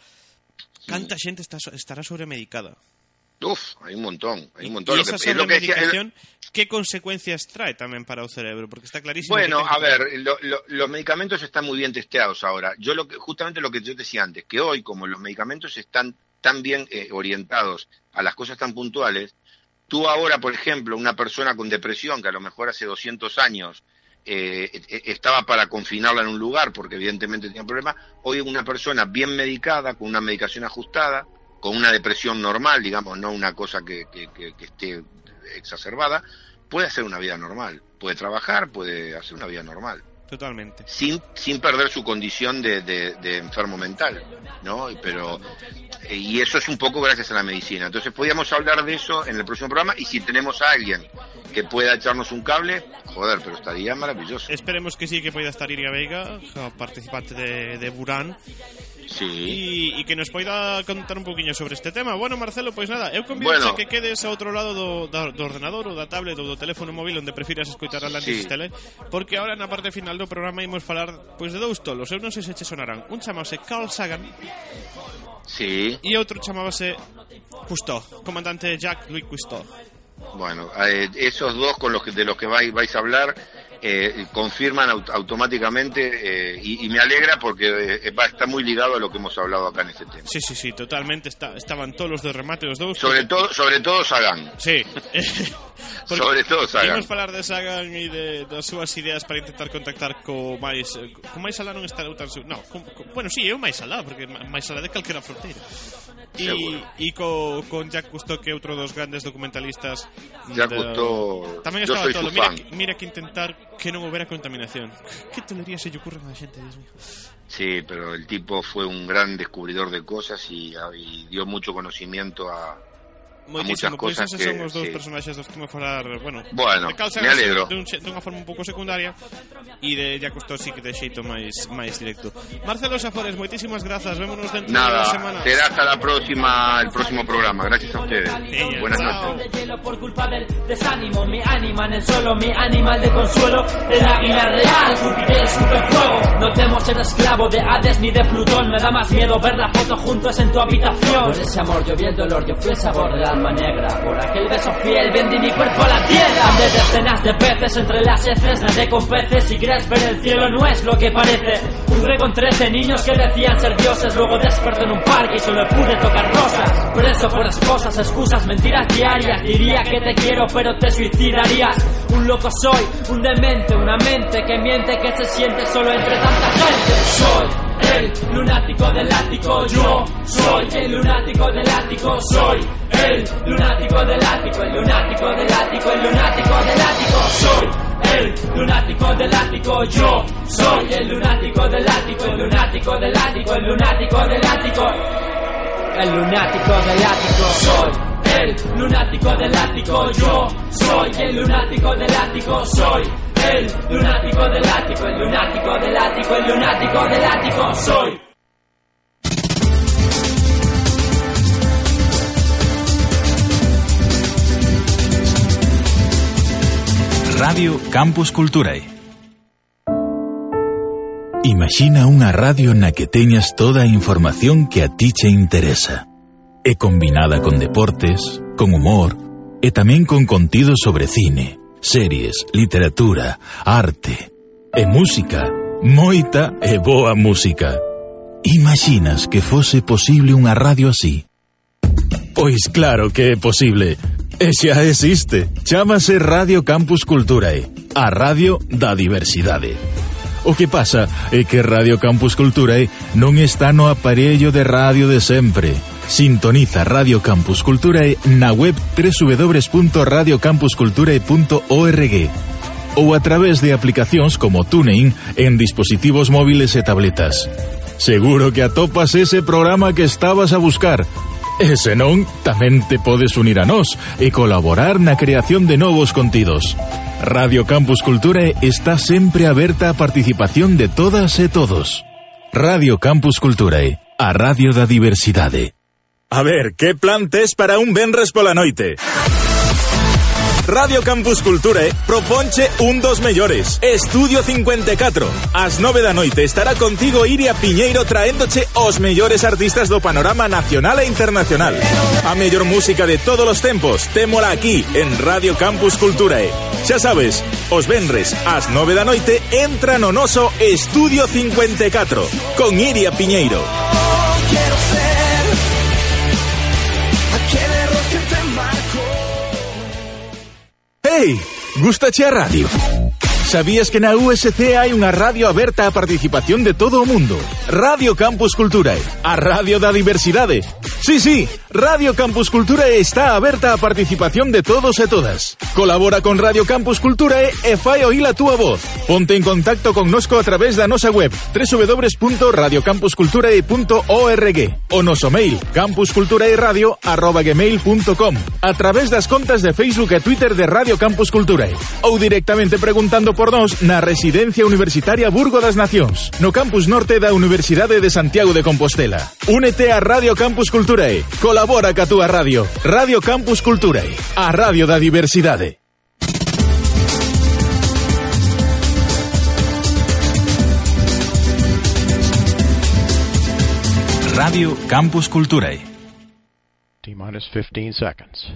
canta xente está, estará sobremedicada Uf, hay un montón, hay un e montón. Lo esa que, es lo que que consecuencias trae tamén para o cerebro? porque está clarísimo Bueno, que a ver, lo- lo- los medicamentos están muy bien testeados ahora. Yo lo que, justamente lo que yo decía antes, que hoy como los medicamentos están tan bien eh, orientados a las cosas tan puntuales, tú ahora, por ejemplo, una persona con depresión que a lo mejor hace 200 años eh, e- estaba para confinarla en un lugar porque evidentemente tenía problemas, hoy una persona bien medicada, con una medicación ajustada, con una depresión normal, digamos, no una cosa que, que- que- que esté exacerbada, puede hacer una vida normal, puede trabajar, puede hacer una vida normal, totalmente sin, sin perder su condición de, de- de enfermo mental, ¿no? Pero, eh, y eso es un poco gracias a la medicina. Entonces podríamos hablar de eso en el próximo programa y si tenemos a alguien que pueda echarnos un cable, joder, pero estaría maravilloso. esperemos que sí que poida estar Iria Veiga a participante de, de Burán Sí. e, e que nos poida contar un poquinho sobre este tema. Bueno, Marcelo, pois nada, eu convido Bueno. a que quedes ao outro lado do, do, do ordenador ou da tablet ou do teléfono móvil onde prefiras escoitar Atlantis Sí. Tele, porque ahora na parte final do programa imos falar pois de dous tolos. Eu non sei se che sonarán. Un chamase Carl Sagan Sí. e outro chamábase Cousteau, comandante Jacques Louis Cousteau. Bueno, eh, esos dos con los que, de los que vais, vais a hablar eh, confirman aut- automáticamente eh, y, y me alegra porque eh, va, está muy ligado a lo que hemos hablado acá en este tema. Sí, sí, sí, totalmente está, estaban todos los de remate os dous. Sobre todo, sobre todo Sagan. Sí. Sobre todo Sagan. Imos falar de Sagan e de, das súas ideas para intentar contactar co máis eh, co máis alá non está tan su... no, co, co, bueno, sí, é o máis alá porque máis alá de calquera fronteira. E, e co, con Jack Cousteau que é outro dos grandes documentalistas Jack Cousteau, Tamén estaba todo. mira, que- mira que intentar que non houbera contaminación. Que tolería se lle ocurre a la xente, Dios mío Sí, pero el tipo fue un gran descubridor de cosas y, y dio mucho conocimiento a, Moitísimo, muchas pois cosas que son os dous sí. personaxes dos que me falar, bueno, Bueno, de me alegro. xe- dunha forma un pouco secundaria e de sí que de xeito máis máis directo. Marcelo Safores, moitísimas grazas, vémonos dentro de Nada, unha semana. será hasta la próxima, el próximo programa. Gracias a ustedes. Buenas noches. de hielo por culpa del desánimo Mi ánima en el suelo, mi animal de consuelo El águila real, Júpiter escupe fuego No temo ser esclavo de Hades ni de Plutón Me da más miedo ver la foto juntos en tu habitación Por ese amor yo vi el dolor, yo fui el sabor del Por aquel beso fiel vendí mi cuerpo a la tierra. Andé decenas de peces entre las heces Nadé con peces, si crees ver el cielo no es lo que parece. Jugué con 13 niños que decían ser dioses Luego desperté en un parque y solo pude tocar rosas. Preso por esposas, excusas, mentiras diarias. Diría que te quiero pero te suicidarías. Un loco soy, un demente, una mente que miente Que se siente solo entre tanta gente. Soy el lunático del ático Yo soy el lunático del ático Soy el lunático del ático El lunático del ático, el lunático del ático Soy el lunático del ático Yo soy el lunático del ático El lunático del ático, el lunático del ático el lunático del ático soy el lunático del ático yo soy el lunático del ático soy el lunático del ático el lunático del ático el lunático del ático soy Radio Campus Culturae. Imagina unha radio na que teñas toda información que a ti che interesa. E combinada con deportes, con humor, e tamén con contido sobre cine, series, literatura, arte e música. Moita e boa música. Imaginas que fose posible unha radio así? Pois claro que é posible. E xa existe. Chámase Radio Campus Culturae, a radio da diversidade. O que pasa é que Radio Campus Culturae non está no aparello de radio de sempre Sintoniza Radio Campus Culturae na web www.radiocampusculturae.org ou a través de aplicacións como TuneIn en dispositivos móviles e tabletas. Seguro que atopas ese programa que estabas a buscar. E se non, tamén te podes unir a nós e colaborar na creación de novos contidos. Radio Campus Cultura está sempre aberta a participación de todas e todos. Radio Campus Culturae, a radio da diversidade. A ver, que plan tes para un venres pola noite? Radio Campus Culture proponche un dos mellores. Estudio 54. As 9 da noite estará contigo Iria Piñeiro traéndoche os mellores artistas do panorama nacional e internacional. A mellor música de todos os tempos, témola aquí en Radio Campus Culture. Xa sabes, os venres ás 9 da noite entra no noso Estudio 54 con Iria Piñeiro. Hey, gustache a radio? Sabías que na USC hai unha radio aberta a participación de todo o mundo? Radio Campus Culturae, a radio da diversidade. Sí, sí, Radio Campus Culturae está aberta a participación de todos e todas. Colabora con Radio Campus Culturae e fai oír a túa voz. Ponte en contacto con nosco a través da nosa web www.radiocampusculturae.org o noso mail campusculturaeradio.gmail.com a través das contas de Facebook e Twitter de Radio Campus Culturae ou directamente preguntando por nós na Residencia Universitaria Burgo das Nacións, no campus norte da Universidade de Santiago de Compostela. Únete a Radio Campus Culturae. Colabora ca túa radio. Radio Campus Culturae, a radio da diversidade. Radio Campus Culturae. T minus 15 seconds.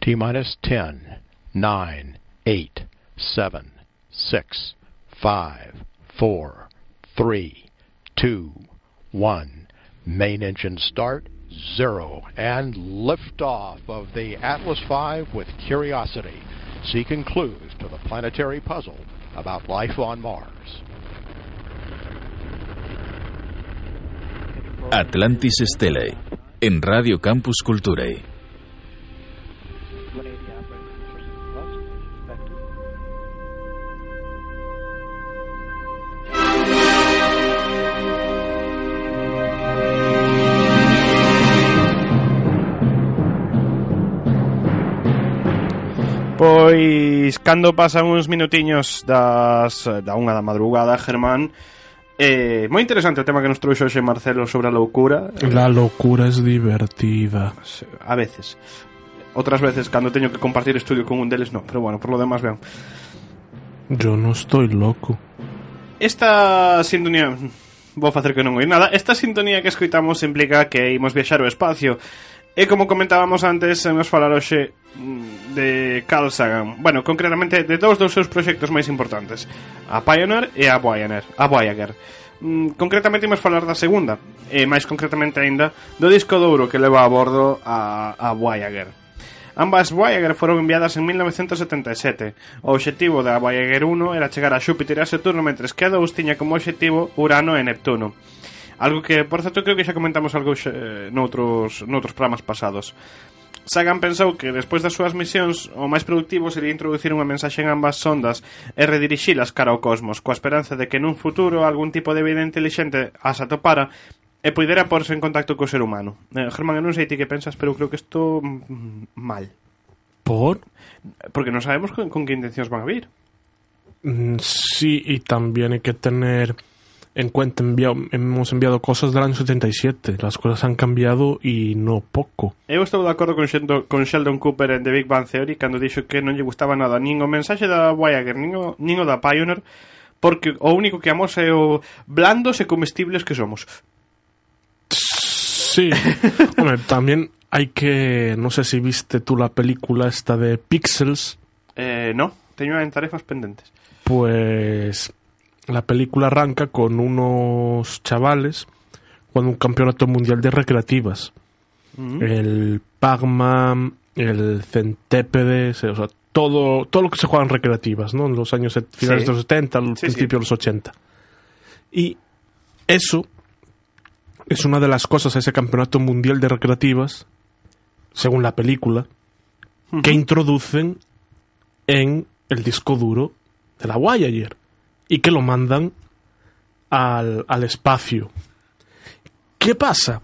T minus 10, 9, 8, 7, 6, 5, 4, 3, 2, 1. Main engine start, zero. And liftoff of the Atlas V with Curiosity, seeking clues to the planetary puzzle about life on Mars. Atlantis Stellae, en Radio Campus Culturae. Pois cando pasan uns minutiños das da unha da madrugada, Germán, Eh, moi interesante o tema que nos trouxe hoxe Marcelo sobre a loucura. La loucura é divertida. A veces. Outras veces, cando teño que compartir estudio con un deles, no. Pero bueno, por lo demás, ben. Yo non estou loco. Esta sintonía... Vou facer que non oi nada. Esta sintonía que escoitamos implica que imos viaxar ao espacio E como comentábamos antes, vamos falar hoxe mm, de Carl Sagan Bueno, concretamente de dous dos seus proxectos máis importantes A Pioneer e a Voyager, a Voyager. Mm, concretamente imos falar da segunda E máis concretamente aínda do disco douro que leva a bordo a, a Voyager Ambas Voyager foron enviadas en 1977. O obxectivo da Voyager 1 era chegar a Xúpiter e a Saturno, mentres que a 2 tiña como obxectivo Urano e Neptuno. Algo que, por certo, creo que xa comentamos algo xe, noutros, noutros programas pasados. Sagan pensou que despois das súas misións o máis productivo sería introducir unha mensaxe en ambas sondas e redirixilas cara ao cosmos, coa esperanza de que nun futuro algún tipo de vida intelixente as atopara e poidera porse en contacto co ser humano. Eh, Germán, eu non sei ti que pensas, pero creo que isto mm, mal. ¿Por? Porque non sabemos con, con que intencións van a vir. Mm, Sí, y también hay que tener en cuenta, enviado, hemos enviado cosas del año 77. Las cosas han cambiado y no pouco. Eu estou de acordo con Sheldon, con Sheldon Cooper en The Big Bang Theory cando dixo que non lle gustaba nada nin o mensaxe da Voyager, nin o, nin o da Pioneer, porque o único que amos é o blandos e comestibles que somos. Sí. Hombre, también hay que... No sé si viste tú la película esta de Pixels. Eh, no, teño en tarefas pendentes Pues La película arranca con unos chavales jugando un campeonato mundial de recreativas. Mm. El Pac-Man, el Centépedes, o sea, todo, todo lo que se juega en recreativas, ¿no? En los años finales Sí. de los 70, al Sí, principio sí. de los 80. Y eso es una de las cosas, ese campeonato mundial de recreativas, según la película, que introducen en el disco duro de la Voyager y que lo mandan al, al espacio. ¿Qué pasa?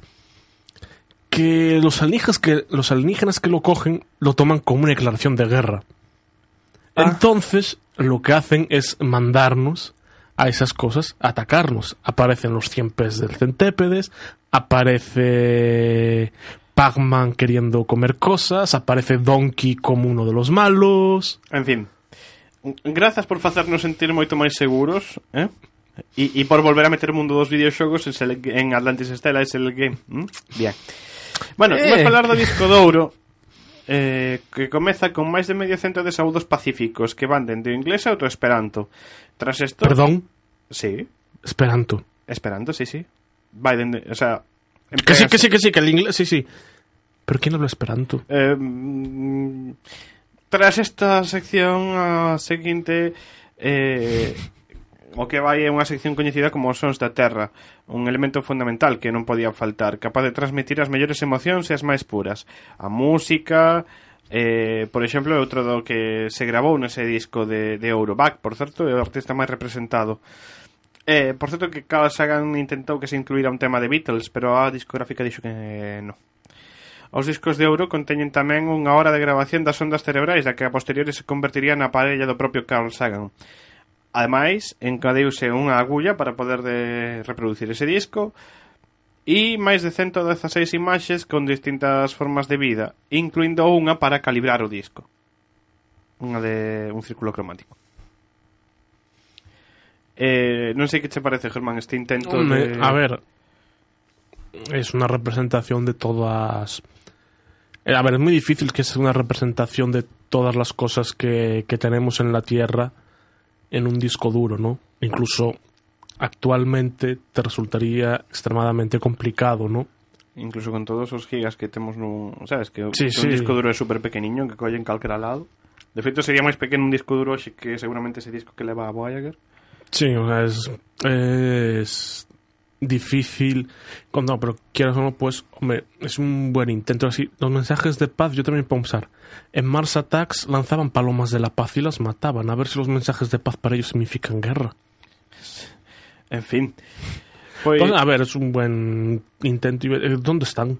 Que los alienígenas que los alienígenas que lo cogen lo toman como una declaración de guerra. Entonces, lo que hacen es mandarnos a esas cosas, a atacarnos. Aparecen los 100 pies del centépedes, aparece Pac-Man queriendo comer cosas, aparece Donkey como uno de los malos. En fin, grazas por facernos sentir moito máis seguros, eh? E, e por volver a meter o mundo dos videoxogos en, Atlantis Stella e Select Game. ¿Mm? Bien. Bueno, Eh. vamos a falar do disco douro eh, que comeza con máis de medio cento de saúdos pacíficos que van dende o inglés ao esperanto. Tras isto... Perdón, Sí, Esperanto. esperanto, sí, sí. Vai dende, o sea... Que sí, que sí, que sí, que el inglés, sí, sí. Pero ¿quién habla Esperanto? Eh, mm, tras esta sección a seguinte eh, o que vai é unha sección coñecida como os sons da terra, un elemento fundamental que non podía faltar, capaz de transmitir as mellores emocións e as máis puras. A música, Eh, por exemplo, outro do que se grabou nese disco de, de Euroback, por certo, é o artista máis representado. Eh, por certo que Carl Sagan intentou que se incluíra un tema de Beatles, pero a discográfica dixo que eh, non. Os discos de ouro conteñen tamén unha hora de grabación das ondas cerebrais da que a posteriori se convertiría na parella do propio Carl Sagan. Ademais, encadeuse unha agulla para poder de reproducir ese disco e máis de 116 imaxes con distintas formas de vida, incluindo unha para calibrar o disco. Unha de un círculo cromático. Eh, non sei que che parece, Germán, este intento Hombre, de... A ver, es una representación de todas Eh, A ver, es muy difícil que sea una representación de todas las cosas que, que tenemos en la Tierra en un disco duro, ¿no? Incluso actualmente te resultaría extremadamente complicado, ¿no? Incluso con todos os gigas que temos nun... Sabes, que, Sí, sí. un disco duro é super pequeniño que colle en calquera lado. De feito, sería máis pequeno un disco duro hoxe que seguramente ese disco que leva a Voyager. Sí, o sea, es, es difícil. Cuando, pero quieras o no, pues, hombre, es un buen intento. Así, los mensajes de paz, yo también puedo pensar. En Mars Attacks lanzaban palomas de la paz y las mataban. A ver si los mensajes de paz para ellos significan guerra. En fin. Pues, a ver, es un buen intento. eh, ¿Dónde están?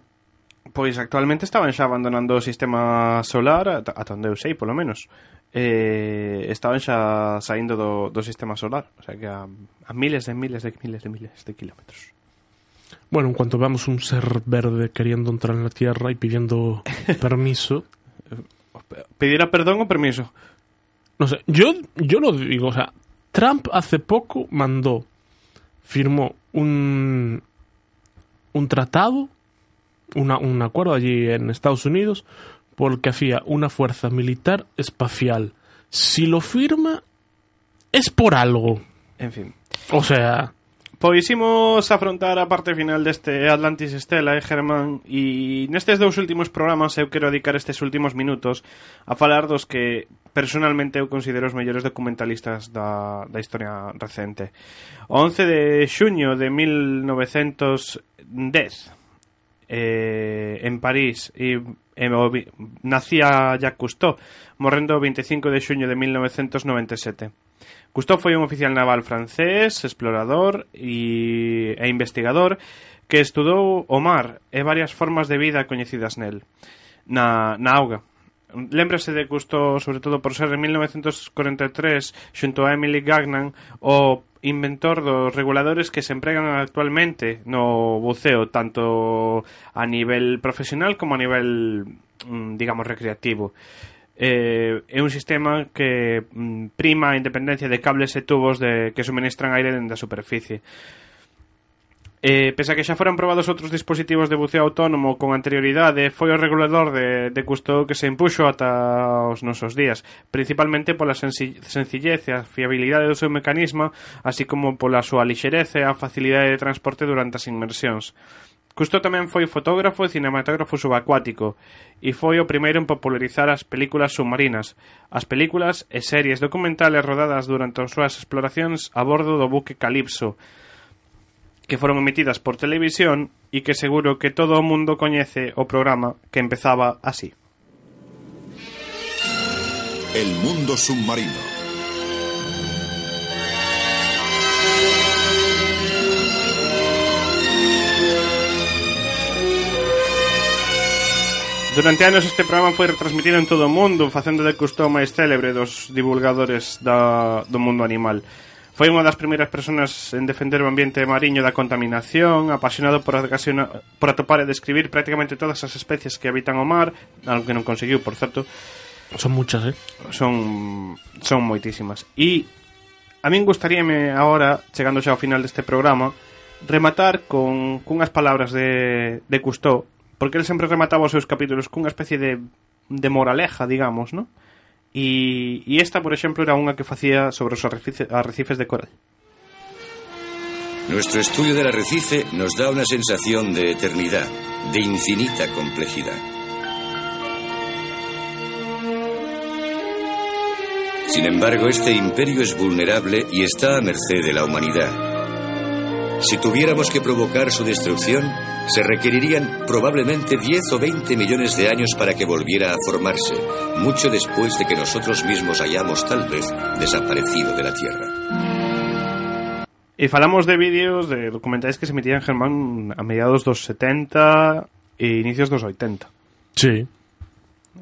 Pois actualmente estaban xa abandonando o sistema solar ata, ata onde eu sei, polo menos. Eh, estaban xa saindo do, do sistema solar, o sea que a, a miles de miles de miles de miles de kilómetros. Bueno, en cuanto veamos un ser verde queriendo entrar en la Tierra y pidiendo permiso, ¿Pedirá perdón o permiso? no sé, yo, yo lo digo, o sea, Trump hace poco mandó, firmó un, un tratado, una, un acuerdo allí en Estados Unidos, porque hacía una fuerza militar espacial. Si lo firma, es por algo. En fin. O sea... Pois imos afrontar a parte final deste Atlantis Estela, eh, Germán E nestes dous últimos programas eu quero dedicar estes últimos minutos A falar dos que personalmente eu considero os mellores documentalistas da, da historia recente O 11 de xuño de 1910 eh, En París E e nacía Jacques Cousteau, morrendo o 25 de xuño de 1997. Cousteau foi un oficial naval francés, explorador e, e investigador que estudou o mar e varias formas de vida coñecidas nel, na, na auga. Lembrase de Cousteau, sobre todo por ser en 1943, xunto a Emily Gagnon, o inventor dos reguladores que se empregan actualmente no buceo tanto a nivel profesional como a nivel mm, digamos recreativo eh, é un sistema que mm, prima a independencia de cables e tubos de, que suministran aire dende a superficie. Eh, pese a que xa foran probados outros dispositivos de buceo autónomo con anterioridade, foi o regulador de, de custo que se impuxo ata os nosos días, principalmente pola sencillez e a fiabilidade do seu mecanismo, así como pola súa lixereza e a facilidade de transporte durante as inmersións. Custo tamén foi fotógrafo e cinematógrafo subacuático e foi o primeiro en popularizar as películas submarinas, as películas e series documentales rodadas durante as súas exploracións a bordo do buque Calipso, que foron emitidas por televisión e que seguro que todo o mundo coñece o programa que empezaba así. El mundo submarino. Durante anos este programa foi retransmitido en todo o mundo, facendo de custo máis célebre dos divulgadores da, do mundo animal. Foi unha das primeiras persoas en defender o ambiente mariño da contaminación, apasionado por, ocasiona, por atopar e describir prácticamente todas as especies que habitan o mar, algo que non conseguiu, por certo. Son muchas, eh? Son, son moitísimas. E a min gustaríame agora, chegando xa ao final deste programa, rematar con cunhas palabras de, de Cousteau, porque ele sempre remataba os seus capítulos cunha especie de, de moraleja, digamos, non? E, e esta, por exemplo, era unha que facía sobre os arrecife- arrecifes de coral. Nuestro estudio del arrecife nos da una sensación de eternidad, de infinita complejidad. Sin embargo, este imperio es vulnerable y está a merced de la humanidad. Si tuviéramos que provocar su destrucción, se requerirían probablemente 10 o 20 millones de años para que volviera a formarse, mucho después de que nosotros mismos hayamos tal vez desaparecido de la Tierra. E falamos de vídeos, de documentais que se emitían en Germán a mediados dos 70 e inicios dos 80. Sí.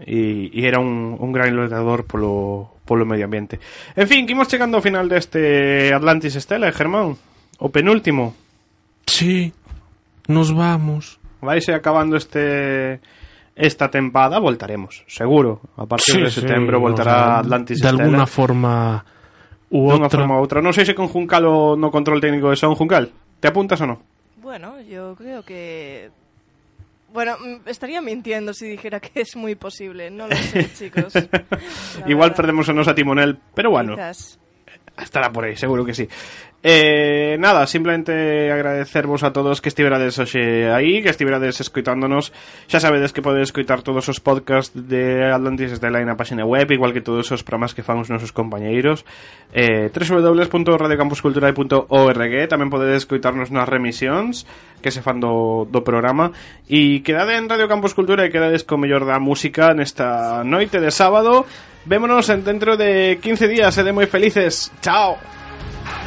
E, e era un, un gran loitador polo, polo medio ambiente. En fin, que imos chegando ao final deste Atlantis Estela, Germán. O penúltimo. Sí, nos vamos. Vaise acabando este esta tempada, voltaremos, seguro. A partir Sí, de sí, setembro o voltará Atlantis De Estela. alguna forma u Dunha otra. forma ou outra. Non sei se con Juncal o no control técnico de son Juncal. Te apuntas ou non? Bueno, yo creo que... Bueno, mm, estaría mintiendo si dijera que es muy posible. No lo sé, chicos. Igual verdad. perdemos a nosa timonel, pero bueno. Quizás. Estará por aí, seguro que sí. Eh, nada, simplemente agradecervos a todos que estiverades hoxe aí, que estiverades escoitándonos. Xa sabedes que podedes escoitar todos os podcasts de Atlantis desde line na página web, igual que todos os programas que fan os nosos compañeiros. Eh, www.radiocampuscultural.org Tamén podedes escoitarnos nas remisións que se fan do, do programa. E quedade en Radio Campus Cultura e quedades co mellor da música nesta noite de sábado. Vémonos en dentro de 15 días, sede moi felices. Chao!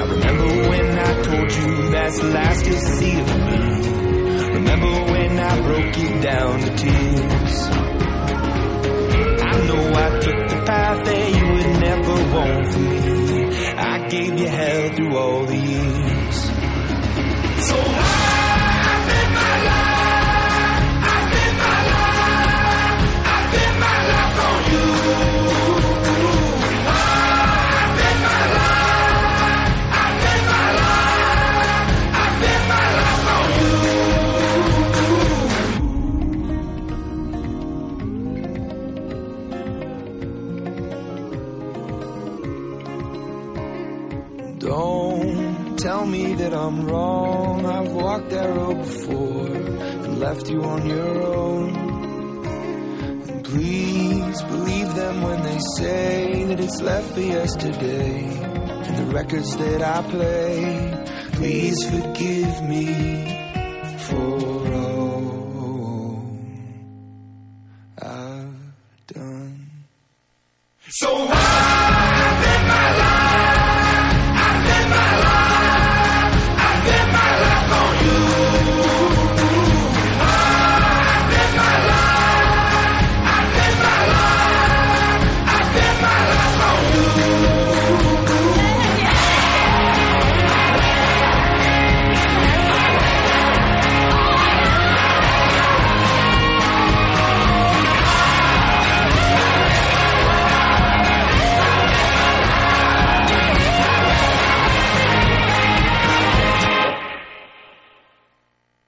Now remember when I told you that's the last you'll see of me. Remember when I broke you down to tears. I know I took the path that you would never want for me. I gave you hell through all the years. So I Don't tell me that I'm wrong. I've walked that road before and left you on your own. And please believe them when they say that it's left for yesterday and the records that I play. Please forgive me for all I've done. So I